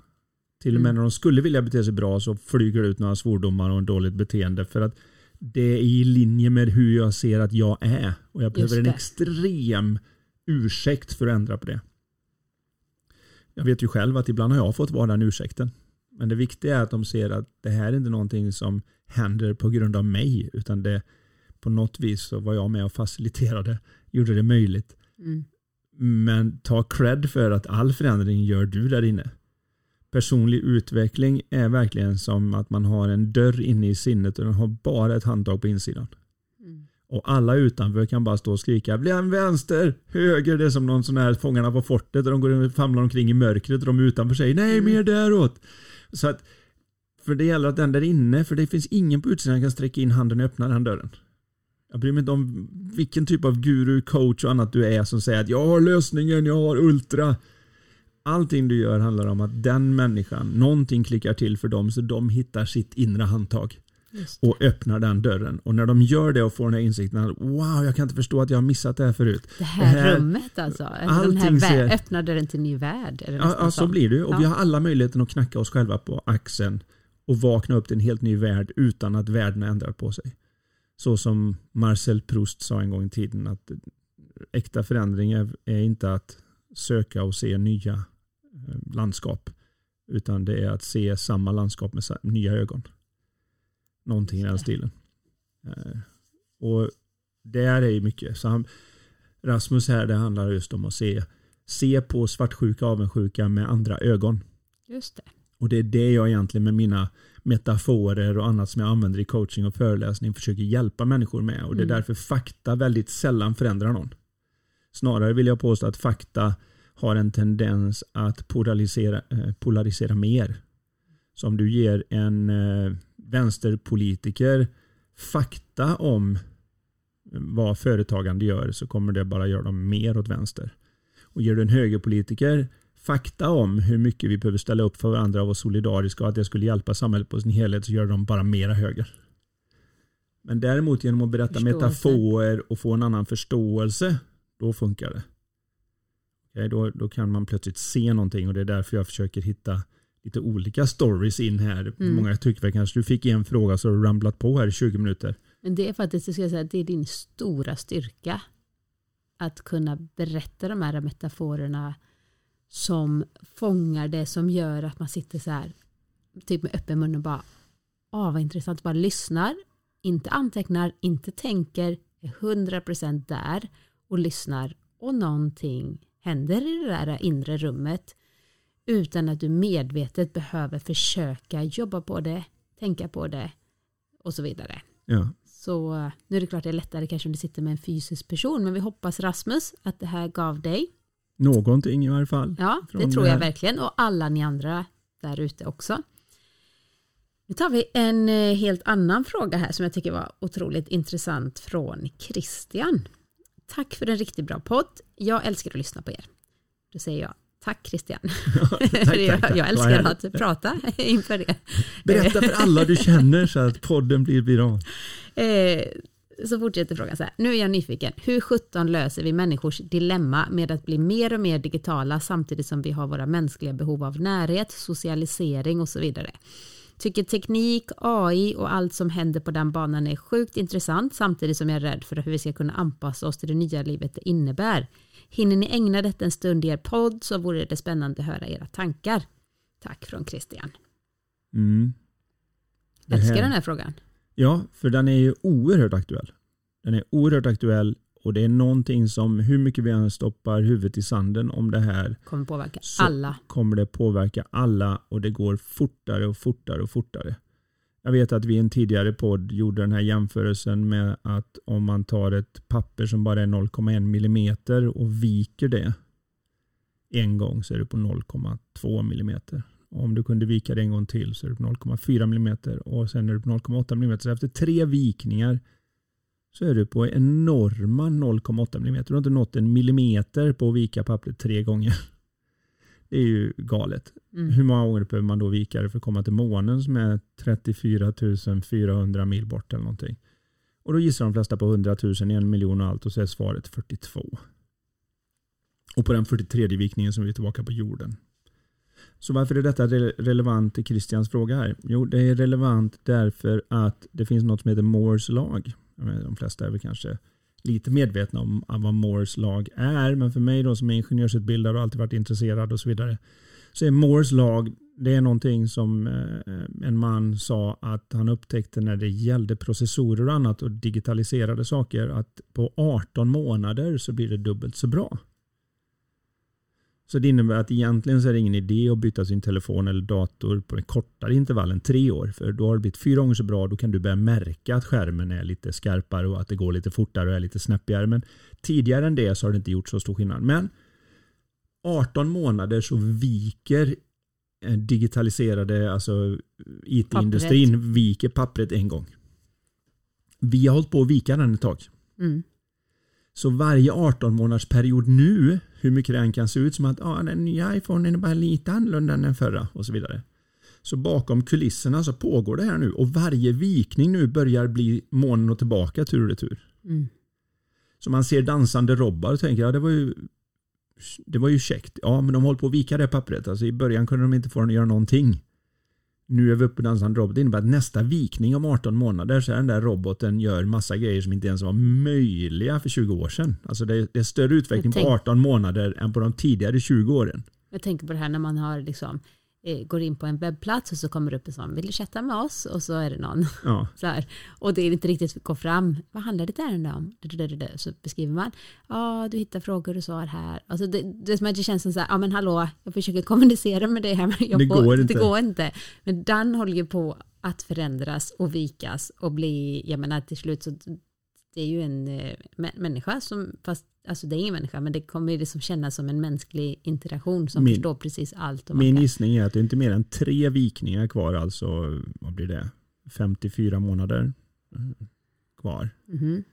Till och med Mm. när de skulle vilja bete sig bra så flyger det ut några svordomar och en dåligt beteende för att det är i linje med hur jag ser att jag är. Och jag behöver en extrem ursäkt för att ändra på det. Jag vet ju själv att ibland har jag fått vara den ursäkten. Men det viktiga är att de ser att det här är inte någonting som händer på grund av mig utan det på något vis så var jag med och faciliterade, gjorde det möjligt. Mm. Men ta cred för att all förändring gör du där inne. Personlig utveckling är verkligen som att man har en dörr inne i sinnet och den har bara ett handtag på insidan. Mm. Och alla utanför kan bara stå och skrika bli en vänster, höger. Det är som någon sån här Fångarna på fortet där de går och famlar omkring i mörkret och de utanför säger nej Mm. mer däråt. Så att För det gäller att den där inne, för det finns ingen på utsidan som kan sträcka in handen och öppna den dörren. Jag bryr mig inte om vilken typ av guru, coach och annat du är som säger att jag har lösningen, jag har ultra. Allting du gör handlar om att den människan, någonting klickar till för dem så de hittar sitt inre handtag. Och öppnar den dörren. Och när de gör det och får den här insikten att wow, jag kan inte förstå att jag har missat det här förut. Det här, det här rummet alltså? Den här ser, öppnar dörren till en ny värld? Ja, ja, så blir det Och ja. vi har alla möjligheten att knacka oss själva på axeln och vakna upp till en helt ny värld utan att världen har ändrat på sig. Så som Marcel Proust sa en gång i tiden att äkta förändring är inte att söka och se nya eh, landskap utan det är att se samma landskap med nya ögon. Någonting i den stilen. Eh, och där är ju mycket. Så han, Rasmus här, det handlar just om att se, se på svartsjuka och avundsjuka med andra ögon. Just det. Och det är det jag egentligen med mina metaforer och annat som jag använder i coaching och föreläsning försöker hjälpa människor med. Och det är mm. därför fakta väldigt sällan förändrar någon. Snarare vill jag påstå att fakta har en tendens att polarisera, eh, polarisera mer. Så om du ger en eh, vänsterpolitiker fakta om vad företagande gör så kommer det bara göra dem mer åt vänster. Och ger du en högerpolitiker fakta om hur mycket vi behöver ställa upp för varandra och vara solidariska och att det skulle hjälpa samhället på sin helhet så gör de bara mera höger. Men däremot genom att berätta metaforer och få en annan förståelse, då funkar det. Okay, då, då kan man plötsligt se någonting och det är därför jag försöker hitta lite olika stories in här. Mm. Många tycker kanske du fick en fråga så har du ramlat på här i 20 minuter. Men det är faktiskt, ska jag säga, det är din stora styrka. Att kunna berätta de här metaforerna som fångar det som gör att man sitter så här typ med öppen mun och bara ah vad intressant, bara lyssnar, inte antecknar, inte tänker, är 100% där och lyssnar och någonting händer i det där inre rummet utan att du medvetet behöver försöka jobba på det, tänka på det och så vidare. Ja. Så nu är det klart det är lättare kanske om du sitter med en fysisk person men vi hoppas Rasmus att det här gav dig någonting i varje fall. Ja, det tror jag verkligen och alla ni andra där ute också. Nu tar vi en eh, helt annan fråga här som jag tycker var otroligt intressant från Christian. Tack för en riktigt bra podd. Jag älskar att lyssna på er. Då säger jag Tack Christian. Ja, tack, tack, tack. Jag älskar att prata inför det. Berätta för alla du känner så att podden blir viral. Så fortsätter frågan så här. Nu är jag nyfiken. Hur 17 löser vi människors dilemma med att bli mer och mer digitala samtidigt som vi har våra mänskliga behov av närhet, socialisering och så vidare. Tycker teknik, AI och allt som händer på den banan är sjukt intressant samtidigt som jag är rädd för hur vi ska kunna anpassa oss till det nya livet det innebär. Hinner ni ägna detta en stund i er podd så vore det spännande att höra era tankar. Tack från Christian. Mm. Älskar den här frågan. Ja, för den är ju oerhört aktuell. Den är oerhört aktuell och det är någonting som hur mycket vi än stoppar huvudet i sanden om det här kommer påverka alla. kommer det påverka alla och det går fortare och fortare och fortare. Jag vet att vi i en tidigare podd gjorde den här jämförelsen med att om man tar ett papper som bara är 0,1 millimeter och viker det en gång så är det på 0,2 millimeter. Om du kunde vika det en gång till så är det på 0,4 mm och sen är det på 0,8 mm. Så efter tre vikningar så är du på enorma 0,8 mm. Du har inte nått en millimeter på att vika pappret tre gånger. Det är ju galet. Mm. Hur många gånger behöver man då vika det för att komma till månen som är 34 400 mil bort eller någonting. Och då gissar de flesta på 100 000, en miljon och allt och så är svaret 42. Och på den 43 vikningen som vi är tillbaka på jorden. Så varför är detta relevant till Christians fråga här? Jo, det är relevant därför att det finns något som heter Moores lag. De flesta är väl kanske lite medvetna om vad Moores lag är, men för mig då som är ingenjörsutbildad och alltid varit intresserad och så vidare, så är Moores lag det är någonting som eh, en man sa att han upptäckte när det gällde processorer och annat och digitaliserade saker att på 18 månader så blir det dubbelt så bra. Så det innebär att egentligen så är det ingen idé att byta sin telefon eller dator på en kortare intervall än tre år. För då har det blivit fyra gånger så bra. Då kan du börja märka att skärmen är lite skarpare och att det går lite fortare och är lite snäppigare. Men tidigare än det så har det inte gjort så stor skillnad. Men 18 månader så viker eh, digitaliserade, alltså IT-industrin viker pappret en gång. Vi har hållit på att vika den ett tag. Mm. Så varje 18 månaders period nu, hur mycket det än kan se ut som att ah, den nya iPhonen är bara lite annorlunda än den förra och så vidare. Så bakom kulisserna så pågår det här nu och varje vikning nu börjar bli månen och tillbaka tur och retur. Mm. Så man ser dansande robbar och tänker ja det var ju det var ju käckt. Ja men de håller på att vika det pappret. Alltså i början kunde de inte få den att göra någonting. Nu är vi uppe på dansande robot. Det innebär att nästa vikning om 18 månader så är den där roboten gör massa grejer som inte ens var möjliga för 20 år sedan. Alltså det är, det är större utveckling tänk- på 18 månader än på de tidigare 20 åren. Jag tänker på det här när man har liksom, går in på en webbplats och så kommer det upp en sån, vill du chatta med oss? Och så är det någon Ja, så här. Och det är inte riktigt går fram, vad handlar ditt ärende om? Så beskriver man, ja du hittar frågor och svar här. Alltså det, det är som att det känns som så här, ja men hallå, jag försöker kommunicera med dig här men jag Det får, går det inte. går inte. Men den håller ju på att förändras och vikas och bli, jag menar till slut så det är ju en eh, mä- människa som, fast alltså det är ingen människa, men det kommer ju liksom kännas som en mänsklig interaktion som Min- förstår precis allt. Min kan- gissning är att det är inte mer än tre vikningar kvar, alltså vad blir det? 54 månader eh, kvar. Mhm.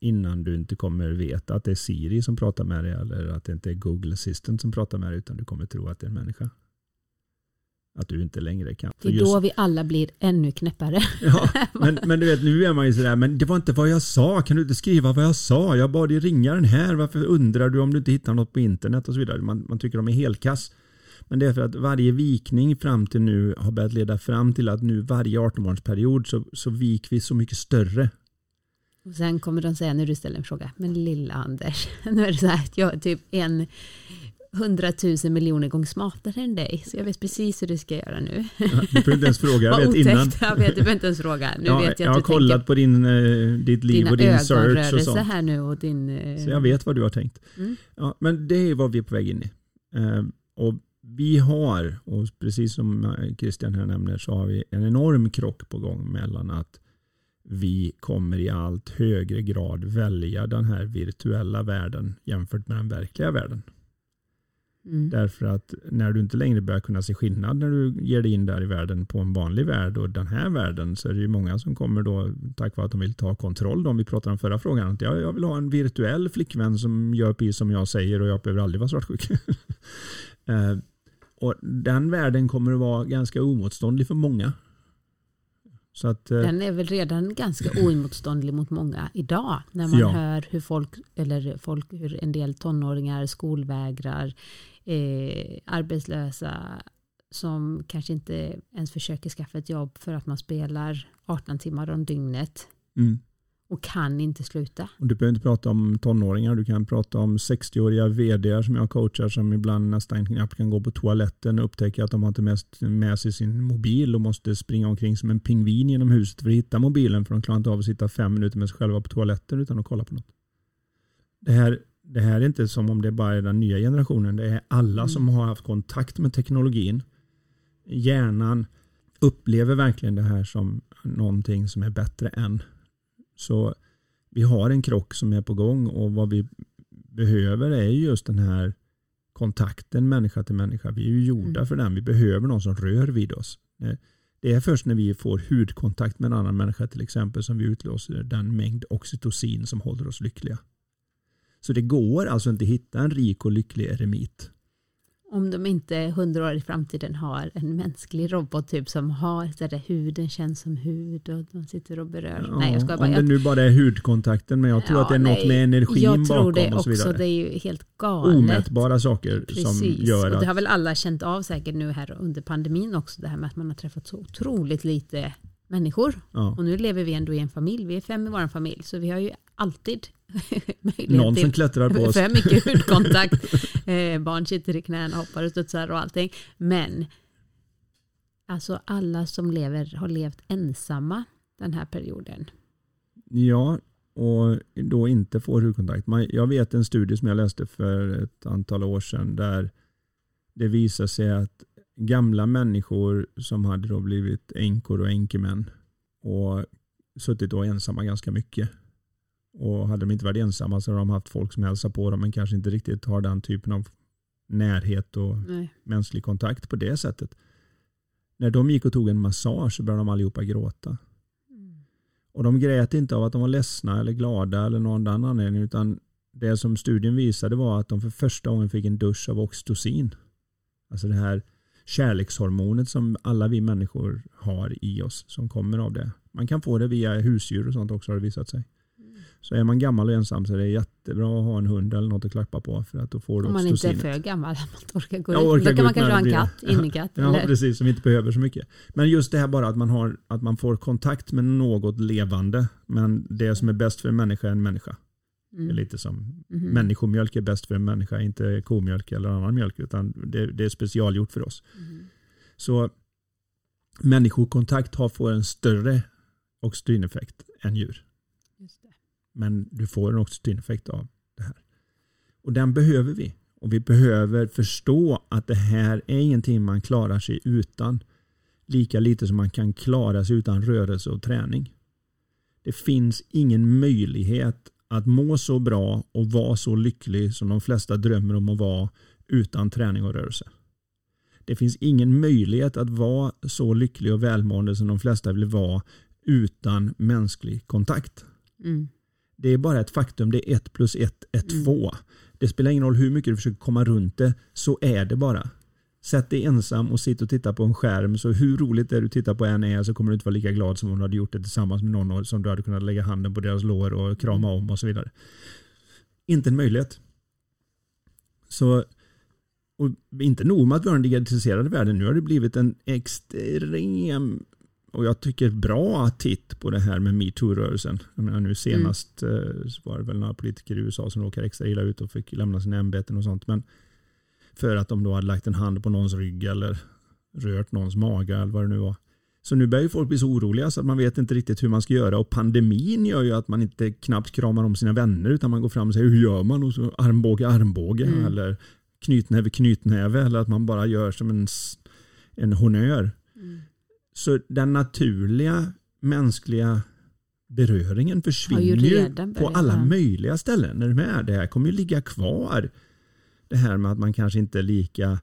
innan du inte kommer veta att det är Siri som pratar med dig eller att det inte är Google Assistant som pratar med dig utan du kommer tro att det är en människa. Att du inte längre kan. Det är just- då vi alla blir ännu knäppare. ja, men, men du vet nu är man ju sådär, men det var inte vad jag sa, kan du inte skriva vad jag sa? Jag bad dig ringa den här, varför undrar du om du inte hittar något på internet och så vidare. Man, man tycker de är helkass. Men det är för att varje vikning fram till nu har börjat leda fram till att nu varje 18 månadersperiod så, så vik vi så mycket större. Och sen kommer de säga när du ställer en fråga, men lilla Anders, nu är det så här att jag typ en hundratusen miljoner gånger smartare än dig, så jag vet precis hur du ska göra nu. Du behöver inte ens fråga, jag vet innan. jag vet, du behöver inte ens fråga. Nu Ja, vet jag jag har du kollat på din, eh, ditt liv och din search och sånt. här nu och din... eh, Så jag vet vad du har tänkt. Mm. Ja, men det är vad vi är på väg in i. Eh, och vi har, och precis som Christian här nämner, så har vi en enorm krock på gång mellan att vi kommer i allt högre grad välja den här virtuella världen jämfört med den verkliga världen. Mm. Därför att när du inte längre börjar kunna se skillnad när du ger dig in där i världen på en vanlig värld och den här världen så är det ju många som kommer då tack vare att de vill ta kontroll. Om vi pratar om förra frågan. Att jag, jag vill ha en virtuell flickvän som gör precis som jag säger och jag behöver aldrig vara svartsjuk. Eh, och den världen kommer att vara ganska omotståndlig för många. Så att, eh, Den är väl redan ganska oemotståndlig mot många idag. När man Ja. hör hur folk, eller folk, hur en del tonåringar skolvägrar, eh, arbetslösa som kanske inte ens försöker skaffa ett jobb för att man spelar 18 timmar om dygnet mm. och kan inte sluta. Och du behöver inte prata om tonåringar, du kan prata om 60-åriga vd som jag coachar som ibland nästan knappt kan gå på toaletten och upptäcker att de har inte mest med sig sin mobil och måste springa omkring som en pingvin genom huset för att hitta mobilen för de klarar inte av att sitta fem minuter med sig själva på toaletten utan att kolla på något. Det här, det här är inte som om det bara är den nya generationen, det är alla Mm. som har haft kontakt med teknologin. Hjärnan upplever verkligen det här som någonting som är bättre än. Så vi har en krock som är på gång och vad vi behöver är just den här kontakten människa till människa. Vi är ju gjorda Mm. för den. Vi behöver någon som rör vid oss. Eh, Det är först när vi får hudkontakt med en annan människa till exempel som vi utlöser den mängd oxytocin som håller oss lyckliga. Så det går alltså inte att hitta en rik och lycklig eremit. Om de inte hundra år i framtiden har en mänsklig robot typ som har så där huden känns som hud och de sitter och berör. nej jag ska bara. om det nu bara är hudkontakten men jag tror Ja, att det är något nej. med energin jag tror bakom det och så också. vidare. Det är ju helt galet. Omätbara saker som Precis, gör och att det har väl alla känt av säkert nu här under pandemin också, det här med att man har träffat så otroligt lite människor. ja, Och nu lever vi ändå i en familj, vi är fem i vår familj, så vi har ju alltid någon som klättrar på oss. för mycket hudkontakt. eh, barn sitter i knäna, hoppar och studsar och allting. Men alltså alla som lever har levt ensamma den här perioden. Ja, och då inte får hudkontakt. Jag vet en studie som jag läste för ett antal år sedan där det visar sig att gamla människor som hade då blivit änkor och änkemän och suttit då ensamma ganska mycket. Och hade de inte varit ensamma så hade de haft folk som hälsar på dem men kanske inte riktigt har den typen av närhet och Nej. mänsklig kontakt på det sättet. När de gick och tog en massage så började de allihopa gråta. Och de grät inte av att de var ledsna eller glada eller någon annan anledning utan det som studien visade var att de för första gången fick en dusch av oxytocin. Alltså det här kärlekshormonet som alla vi människor har i oss som kommer av det. Man kan få det via husdjur och sånt också har det visat sig. Så är man gammal och ensam så är det jättebra att ha en hund eller något att klappa på. För att då får du Om man inte är för gammal, man orkar gå Ja, ut. orkar Då gå kan man ut kanske ha en katt, innekatt. Ja, eller? precis. Som inte behöver så mycket. Men just det här bara att man, har, att man får kontakt med något levande. Men det som är bäst för en människa är en människa. Det är Mm. lite som Mhm. människomjölk är bäst för en människa, inte komjölk eller annan mjölk. Utan det, det är specialgjort för oss. Mhm. Så människokontakt har får en större oxytocineffekt än djur. Men du får en oxytocineffekt av det här. Och den behöver vi. Och vi behöver förstå att det här är ingenting man klarar sig utan. Lika lite som man kan klara sig utan rörelse och träning. Det finns ingen möjlighet att må så bra och vara så lycklig som de flesta drömmer om att vara utan träning och rörelse. Det finns ingen möjlighet att vara så lycklig och välmående som de flesta vill vara utan mänsklig kontakt. Mm. Det är bara ett faktum. Det är ett plus ett är Mm. två. Det spelar ingen roll hur mycket du försöker komma runt det. Så är det bara. Sätt dig ensam och sitt och titta på en skärm. Så hur roligt det du tittar på än är så kommer du inte vara lika glad som om du hade gjort det tillsammans med någon som du hade kunnat lägga handen på deras lår och krama om och så vidare. Inte en möjlighet. Så och inte nog med att vi har en digitaliserad värld. Nu har det blivit en extrem och jag tycker bra titt på det här med metoo-rörelsen. Nu senast eh, så var det väl några politiker i USA som råkade extra illa ut och fick lämna sina ämbeten och sånt. Men för att de då hade lagt en hand på någons rygg eller rört någons mage eller vad det nu var. Så nu börjar ju folk bli så oroliga så att man vet inte riktigt hur man ska göra och pandemin gör ju att man inte knappt kramar om sina vänner utan man går fram och säger hur gör man och så armbåge armbåge Mm. eller knytnäve knytnäve eller att man bara gör som en, en honör. Mm. Så den naturliga mänskliga beröringen försvinner ju ju på alla möjliga ställen. När de är. Det här kommer ju ligga kvar. Det här med att man kanske inte är lika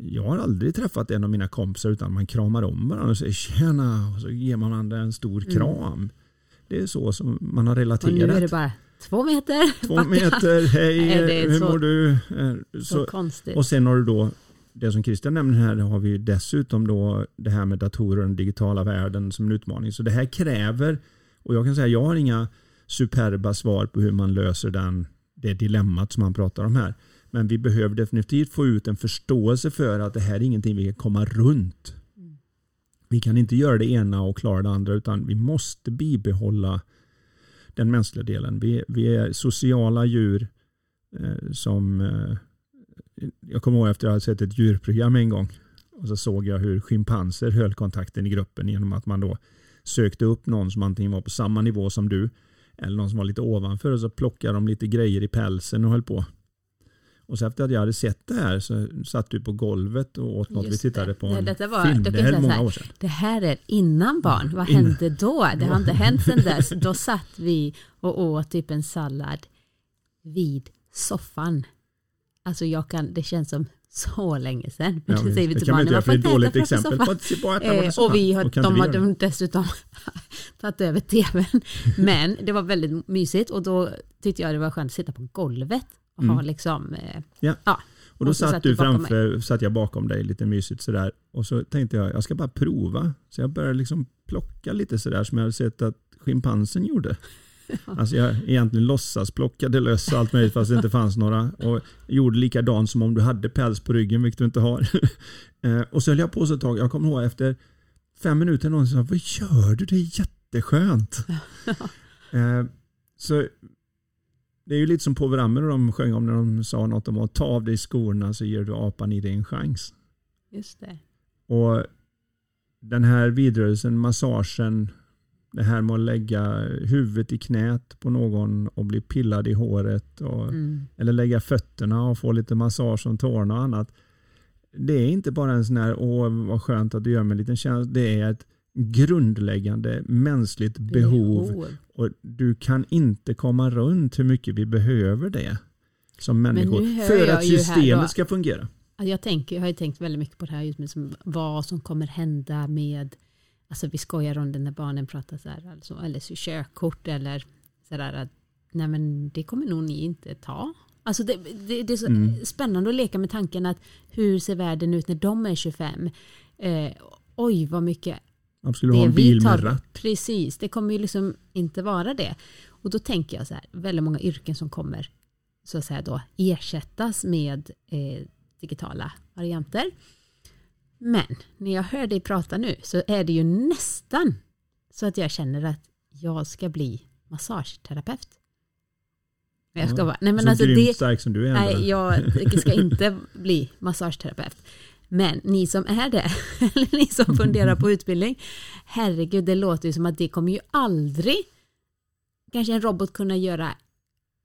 jag har aldrig träffat en av mina kompisar utan man kramar om varandra och säger tjena och så ger man varandra en stor Mm. kram. Det är så som man har Och nu är relaterat. det bara två meter. Två meter, hej, Nej, är hur så- mår du? Eh, Så, Så, konstigt. och sen har du då det som Christian nämner här har vi dessutom då det här med datorer och den digitala världen som en utmaning. Så det här kräver, och jag kan säga jag har inga superba svar på hur man löser den, det dilemmat som han pratar om här. Men vi behöver definitivt få ut en förståelse för att det här är ingenting vi kan komma runt. Vi kan inte göra det ena och klara det andra utan vi måste bibehålla den mänskliga delen. Vi, vi är sociala djur eh, som eh, jag kommer ihåg efter att jag hade sett ett djurprogram en gång och så såg jag hur schimpanser höll kontakten i gruppen genom att man då sökte upp någon som antingen var på samma nivå som du eller någon som var lite ovanför och så plockade de lite grejer i pälsen och höll på. Och så efter att jag hade sett det här så satt du på golvet och åt något. Just vi tittade på en detta var- film. Det här är många här. år sedan. Det här är innan barn. Vad Innan. hände då? Det har inte hänt sedan dess. Då satt vi och åt typ en sallad vid soffan. Alltså jag kan, det känns som så länge sedan. Men Ja, det säger vi till kan man barnen. inte göra "Vad för det är ett fan dåligt exempel soffan?" på att se på att äta Eh, och vi har, kan de har de dessutom tagit över tvn. Men det var väldigt mysigt och då tyckte jag det var skönt att sitta på golvet och ha Mm. liksom, eh, Ja. ja. Och då Och satt satt du framför, satt jag bakom dig lite mysigt sådär. Och så tänkte jag, jag ska bara prova. Så jag började liksom plocka lite sådär som jag hade sett att schimpansen gjorde. Alltså jag egentligen låtsas plockade löss allt möjligt fast det inte fanns några. Och gjorde likadant som om du hade päls på ryggen, vilket du inte har. Eh, och så höll jag på så ett tag. Jag kommer ihåg efter fem minuter någon sa, vad gör du? Det är jätteskönt. Eh, så det är ju lite som på Rammer och de sjöng om när de sa något om att ta av dig skorna så ger du apan i dig en chans. Just det. Och den här vidrörelsen, massagen, det här med att lägga huvudet i knät på någon och bli pillad i håret och, Mm. eller lägga fötterna och få lite massage om tårna och annat. Det är inte bara en sån här, åh vad skönt att du gör mig en liten tjänst. Det är ett grundläggande mänskligt behov och du kan inte komma runt hur mycket vi behöver det som människor för att systemet ska fungera. Ja, Jag, tänker, jag har ju tänkt väldigt mycket på det här just med som, vad som kommer hända med, alltså vi skojar om det när barnen pratar så här, alltså, eller så körkort eller så där att nej men det kommer nog ni inte ta. Alltså det, det, det är så Mm. spännande att leka med tanken att hur ser världen ut när de är 25? Eh, oj vad mycket Man skulle ha en bil med ratt. Precis, det kommer ju liksom inte vara det. Och då tänker jag så här, väldigt många yrken som kommer så att säga då ersättas med eh, digitala varianter. Men när jag hör dig prata nu så är det ju nästan så att jag känner att jag ska bli massageterapeut. Jag ska vara, nej men så alltså det, stark som du är. Nej, jag ska inte bli massageterapeut. Men ni som är det, eller ni som funderar på utbildning, herregud, det låter ju som att det kommer ju aldrig kanske en robot kunna göra,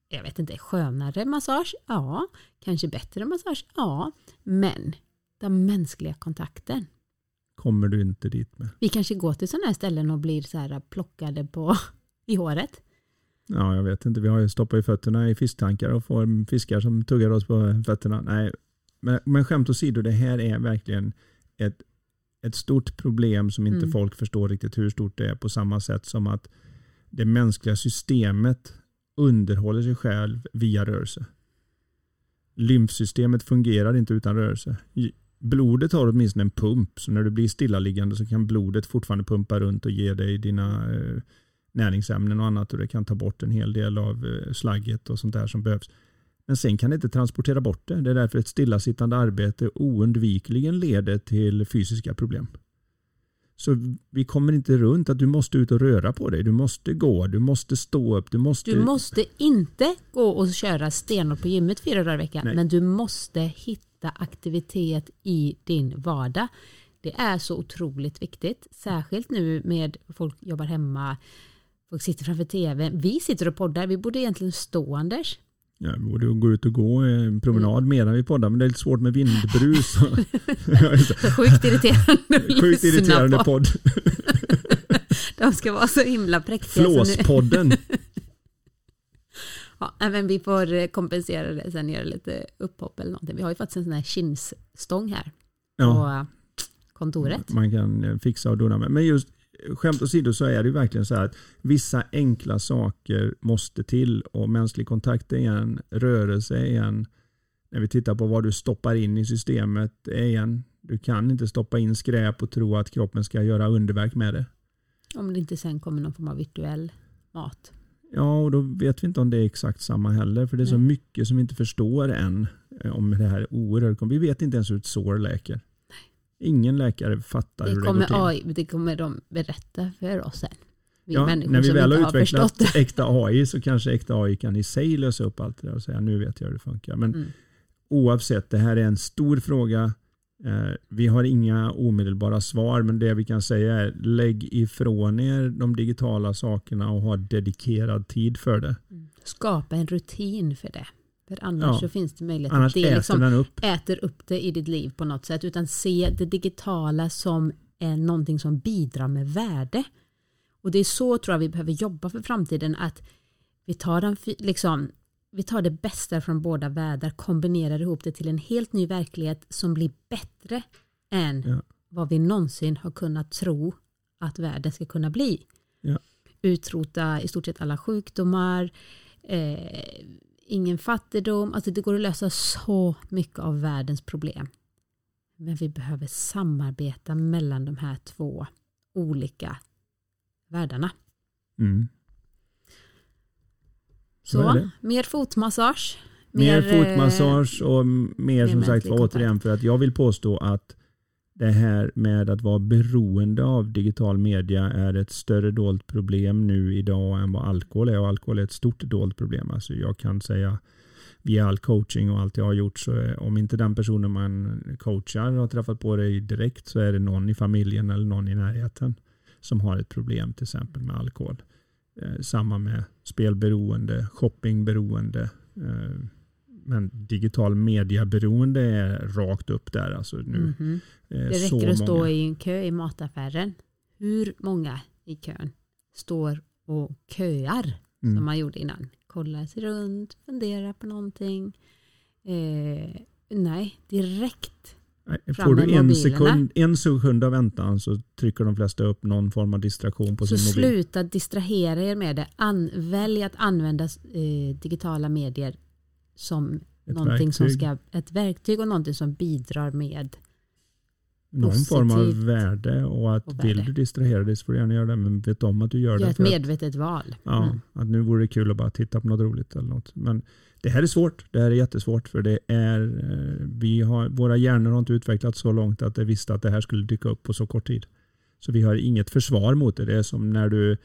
jag vet inte, skönare massage? Ja. Kanske bättre massage? Ja. Men den mänskliga kontakten. Kommer du inte dit med. Vi kanske går till sådana här ställen och blir så här plockade på i håret. Ja, jag vet inte. Vi har ju stoppat i fötterna i fisktankar och får fiskar som tuggar oss på fötterna. Nej, men, men skämt åsido, det här är verkligen ett, ett stort problem som inte Mm. folk förstår riktigt hur stort det är på samma sätt som att det mänskliga systemet underhåller sig själv via rörelse. Lymfsystemet fungerar inte utan rörelse. Blodet har åtminstone en pump, så när du blir stillaliggande så kan blodet fortfarande pumpa runt och ge dig dina eh, näringsämnen och annat och det kan ta bort en hel del av eh, slagget och sånt där som behövs. Men sen kan det inte transportera bort det. Det är därför ett stillasittande arbete oundvikligen leder till fysiska problem. Så vi kommer inte runt att du måste ut och röra på dig. Du måste gå, du måste stå upp, du måste... Du måste inte gå och köra stenhårt på gymmet fyra dagar i veckan, Nej. men du måste hitta aktivitet i din vardag. Det är så otroligt viktigt, särskilt nu med folk jobbar hemma, folk sitter framför tv. Vi sitter och poddar, vi borde egentligen stå Anders. Ja, vi borde gå ut och gå en promenad Mm. medan vi poddar, men det är lite svårt med vindbrus. Sjukt irriterande Sjukt irriterande podd. De ska vara så himla präktiga. Flåspodden. Ja, men vi får eh, kompensera det sen, göra lite upphopp eller någonting. Vi har ju faktiskt en sån här kinsstång här Ja. på eh, kontoret. man kan eh, fixa och dona med. Men just skämt åsido så är det ju verkligen så här att vissa enkla saker måste till och mänsklig kontakt är en, rörelse är en, när vi tittar på vad du stoppar in i systemet är en, du kan inte stoppa in skräp och tro att kroppen ska göra underverk med det. Om det inte sen kommer någon form av virtuell mat. Ja, och då vet vi inte om det är exakt samma heller, för det är så mycket som vi inte förstår än eh, om det här oerhört. Vi vet inte ens hur ett sår läker. Ingen läkare fattar Det hur det går kommer, till. AI, det kommer de berätta för oss sen. Vi Ja, när vi väl har har utvecklat det. äkta AI så kanske äkta AI kan i sig lösa upp allt det där och säga nu vet jag hur det funkar. Men Mm. oavsett, det här är en stor fråga. Eh, Vi har inga omedelbara svar men det vi kan säga är lägg ifrån er de digitala sakerna och ha dedikerad tid för det. Skapa en rutin för det. För annars Ja. så finns det möjlighet Annars att det äter liksom den upp. äter upp det i ditt liv på något sätt. Utan se det digitala som är någonting som bidrar med värde. Och det är så tror jag vi behöver jobba för framtiden. Att vi tar, en, fi- liksom, vi tar det bästa från båda världar, kombinerar ihop det till en helt ny verklighet som blir bättre än Ja. vad vi någonsin har kunnat tro att världen ska kunna bli. Ja. Utrota i stort sett alla sjukdomar, eh, ingen fattigdom. Alltså det går att lösa så mycket av världens problem. Men vi behöver samarbeta mellan de här två olika världarna. Mm. Så Så, mer fotmassage. Mer eh, fotmassage och mer mer som sagt var återigen för att jag vill påstå att det här med att vara beroende av digital media är ett större dolt problem nu idag än vad alkohol är och alkohol är ett stort dolt problem. Alltså jag kan säga via all coaching och allt jag har gjort så är, om inte den personen man coachar har träffat på dig direkt så är det någon i familjen eller någon i närheten som har ett problem till exempel med alkohol. Eh, samma med spelberoende, shoppingberoende. Eh, men digital mediaberoende är rakt upp där. Alltså nu, mhm. eh, Det så räcker att stå i en kö i mataffären. Hur många i kön står och köar Mm. som man gjorde innan? Kollar sig runt, funderar på någonting. Eh, Nej, direkt. Får du en sekund, en sekund av väntan så trycker de flesta upp någon form av distraktion på Så sin mobil. sluta distrahera er med det. An, välj att använda eh, digitala medier som Ett någonting som verktyg. ska, ett verktyg och någonting som bidrar med. Någon form av värde och att och vill värde. du distrahera dig så får du gärna göra det men vet om att du gör Gör det. ett för att- medvetet val. Ja, Mm. att nu vore det kul att bara titta på något roligt eller något. Men det här är svårt. Det här är jättesvårt för det är, eh, vi har, våra hjärnor har inte utvecklats så långt att det visste att det här skulle dyka upp på så kort tid. Så vi har inget försvar mot det. Det är som när du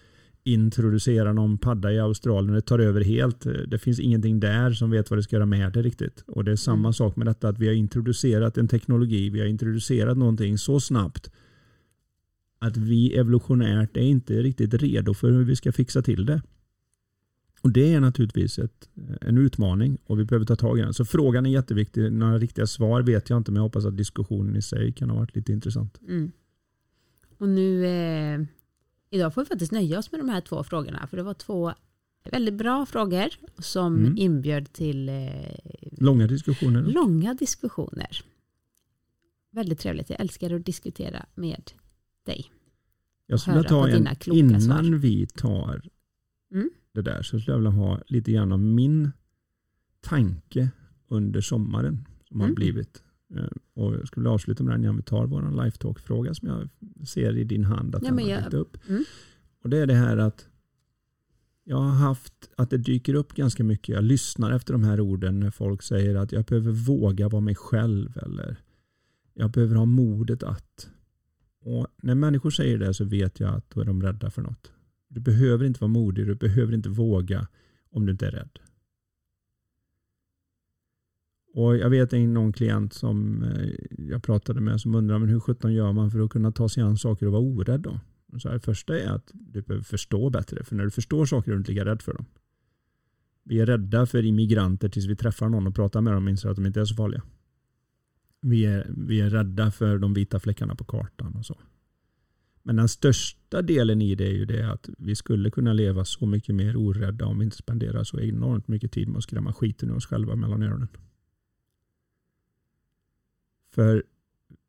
introducerar någon padda i Australien och det tar över helt. Det finns ingenting där som vet vad det ska göra med det riktigt. Och det är samma Mm. sak med detta att vi har introducerat en teknologi, vi har introducerat någonting så snabbt att vi evolutionärt är inte riktigt redo för hur vi ska fixa till det. Och det är naturligtvis ett, en utmaning och vi behöver ta tag i den. Så frågan är jätteviktig. Några riktiga svar vet jag inte men jag hoppas att diskussionen i sig kan ha varit lite intressant. Mm. Och nu, eh, idag får vi faktiskt nöja oss med de här två frågorna. För det var två väldigt bra frågor som Mm. inbjöd till eh, Långa diskussioner. långa diskussioner. Väldigt trevligt. Jag älskar att diskutera med dig. Jag skulle vilja ta en, innan svar. vi tar Mm. det där så skulle jag vilja ha lite grann om min tanke under sommaren som har Mm. blivit. Eh, Och jag skulle vilja avsluta med den innan vi tar vår lifetalk-fråga som jag ser i din hand att Ja, den har jag- dykt upp. Mm. Och det är det här att jag har haft att det dyker upp ganska mycket. Jag lyssnar efter de här orden när folk säger att jag behöver våga vara mig själv eller jag behöver ha modet att. Och när människor säger det så vet jag att då är de rädda för något. Du behöver inte vara modig, du behöver inte våga om du inte är rädd. Och Jag vet en någon klient som eh, jag pratade med som undrar men hur sjutton gör man för att kunna ta sig an saker och vara orädd då? Så här, det första är att du behöver förstå bättre för när du förstår saker är du inte lika rädd för dem. Vi är rädda för immigranter tills vi träffar någon och pratar med dem och inser att de inte är så farliga. Vi är, vi är rädda för de vita fläckarna på kartan och så. Men den största delen i det är ju det att vi skulle kunna leva så mycket mer orädda om vi inte spenderar så enormt mycket tid med att skrämma skiten ur oss själva mellan öronen. För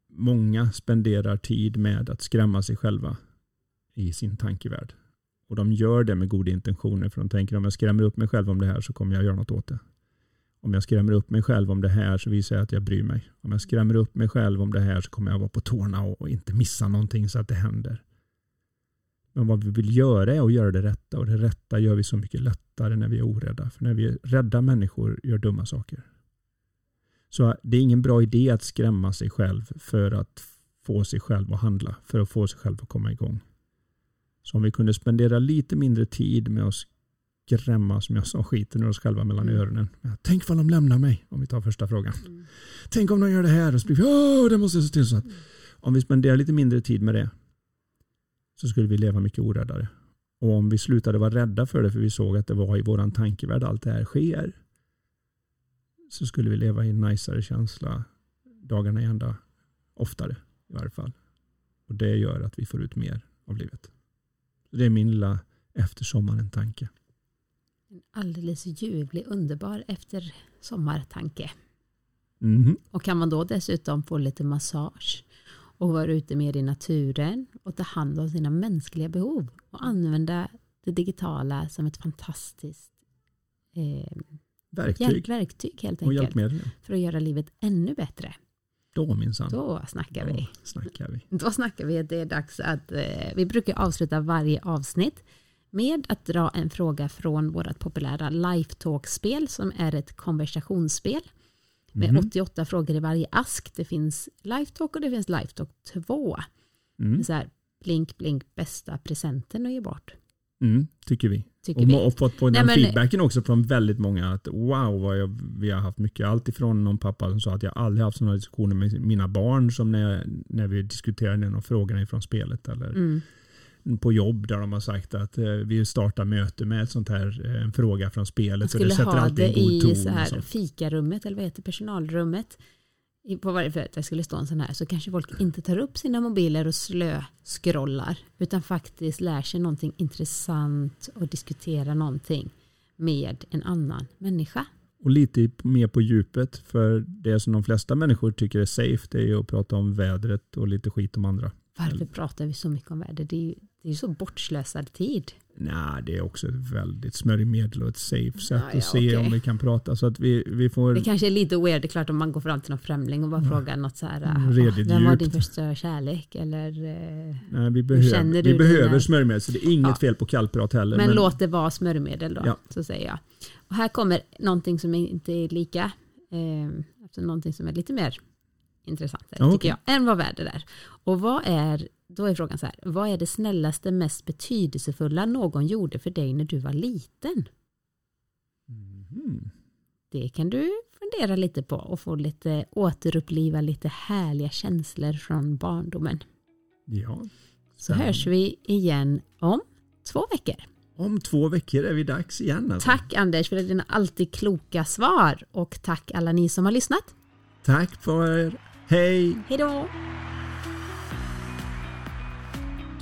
många spenderar tid med att skrämma sig själva i sin tankevärld. Och de gör det med goda intentioner för de tänker om jag skrämmer upp mig själv om det här så kommer jag göra något åt det. Om jag skrämmer upp mig själv om det här så visar jag att jag bryr mig. Om jag skrämmer upp mig själv om det här så kommer jag vara på tårna och och inte missa någonting så att det händer. Men vad vi vill göra är att göra det rätta och det rätta gör vi så mycket lättare när vi är orädda. För när vi är rädda människor gör dumma saker. Så det är ingen bra idé att skrämma sig själv för att få sig själv att handla, för att få sig själv att komma igång. Så om vi kunde spendera lite mindre tid med att skrämma, som jag sa, skiten ur oss själva mellan Mm. öronen. Tänk vad de lämnar mig, om vi tar första frågan. Mm. Tänk om de gör det här och så blir vi, åh, det måste jag se till så att. Om vi spenderar lite mindre tid med det så skulle vi leva mycket oräddare. Och om vi slutade vara rädda för det för vi såg att det var i våran tankevärld allt det här sker så skulle vi leva i en najsare känsla dagarna i ända oftare i varje fall. Och det gör att vi får ut mer av livet. Det är min lilla efter sommaren tanke. En alldeles ljuvlig, underbar efter sommartanke. Mhm. Och kan man då dessutom få lite massage och vara ute mer i naturen och ta hand om sina mänskliga behov och använda det digitala som ett fantastiskt eh, Verktyg hjälp, verktyg helt och enkelt hjälpmedel. för att göra livet ännu bättre. Då minsann. Då snackar vi. Då snackar vi. Då snackar vi att det är dags att eh, vi brukar avsluta varje avsnitt med att dra en fråga från vårt populära Lifetalk-spel som är ett konversationsspel med Mhm. 88 frågor i varje ask. Det finns Lifetalk och det finns Lifetalk 2. Mm. Så här, blink, blink, bästa presenten att ge bort. Mm, tycker vi. Tycker Och, vi. och fått på Nej, den men- feedbacken också från väldigt många att wow vad jag, vi har haft mycket. Allt ifrån någon pappa som sa att jag aldrig haft sådana diskussioner med mina barn som när, när vi diskuterade någon frågorna ifrån spelet. Eller Mm. på jobb där de har sagt att eh, vi startar möte med ett sånt här, eh, en fråga från Man spelet. Så skulle det sätter ha alltid det en god i ton. så här så. fikarummet eller vad heter personalrummet. På varje att det skulle stå en sån här så kanske folk inte tar upp sina mobiler och slö-scrollar utan faktiskt lär sig någonting intressant och diskuterar någonting med en annan människa och lite mer på djupet. För det som de flesta människor tycker är safe det är ju att prata om vädret och lite skit om andra. Varför pratar vi så mycket om väder? Det är ju det är så bortslösad tid. Nej, det är också ett väldigt smörjmedel och ett safe sätt Ja, ja, att se okej. om vi kan prata. Så att vi, vi får... Det kanske är lite weird, det är klart om man går fram till någon främling och bara frågar något så här, Mm, "Ah, redigt vem var djupt." din första kärlek? Eller, eh, Nej, vi känner behöver, du vi behöver dina- smörjmedel så det är inget Ja. fel på kallprat heller. men, låt det vara smörjmedel då, Ja. så säger jag. Och här kommer någonting som inte är lika, eh, alltså någonting som är lite mer intressant Ja, tycker okej. jag, än vad väder är. Och vad är, då är frågan så här, vad är det snällaste, mest betydelsefulla någon gjorde för dig när du var liten? Mhm. Det kan du fundera lite på och få lite återuppliva lite härliga känslor från barndomen. Ja. Så hörs vi igen om två veckor. Om två veckor är vi dags igen. Alltså. Tack Anders för dina alltid kloka svar och tack alla ni som har lyssnat. Tack för er. Hej! Hej då!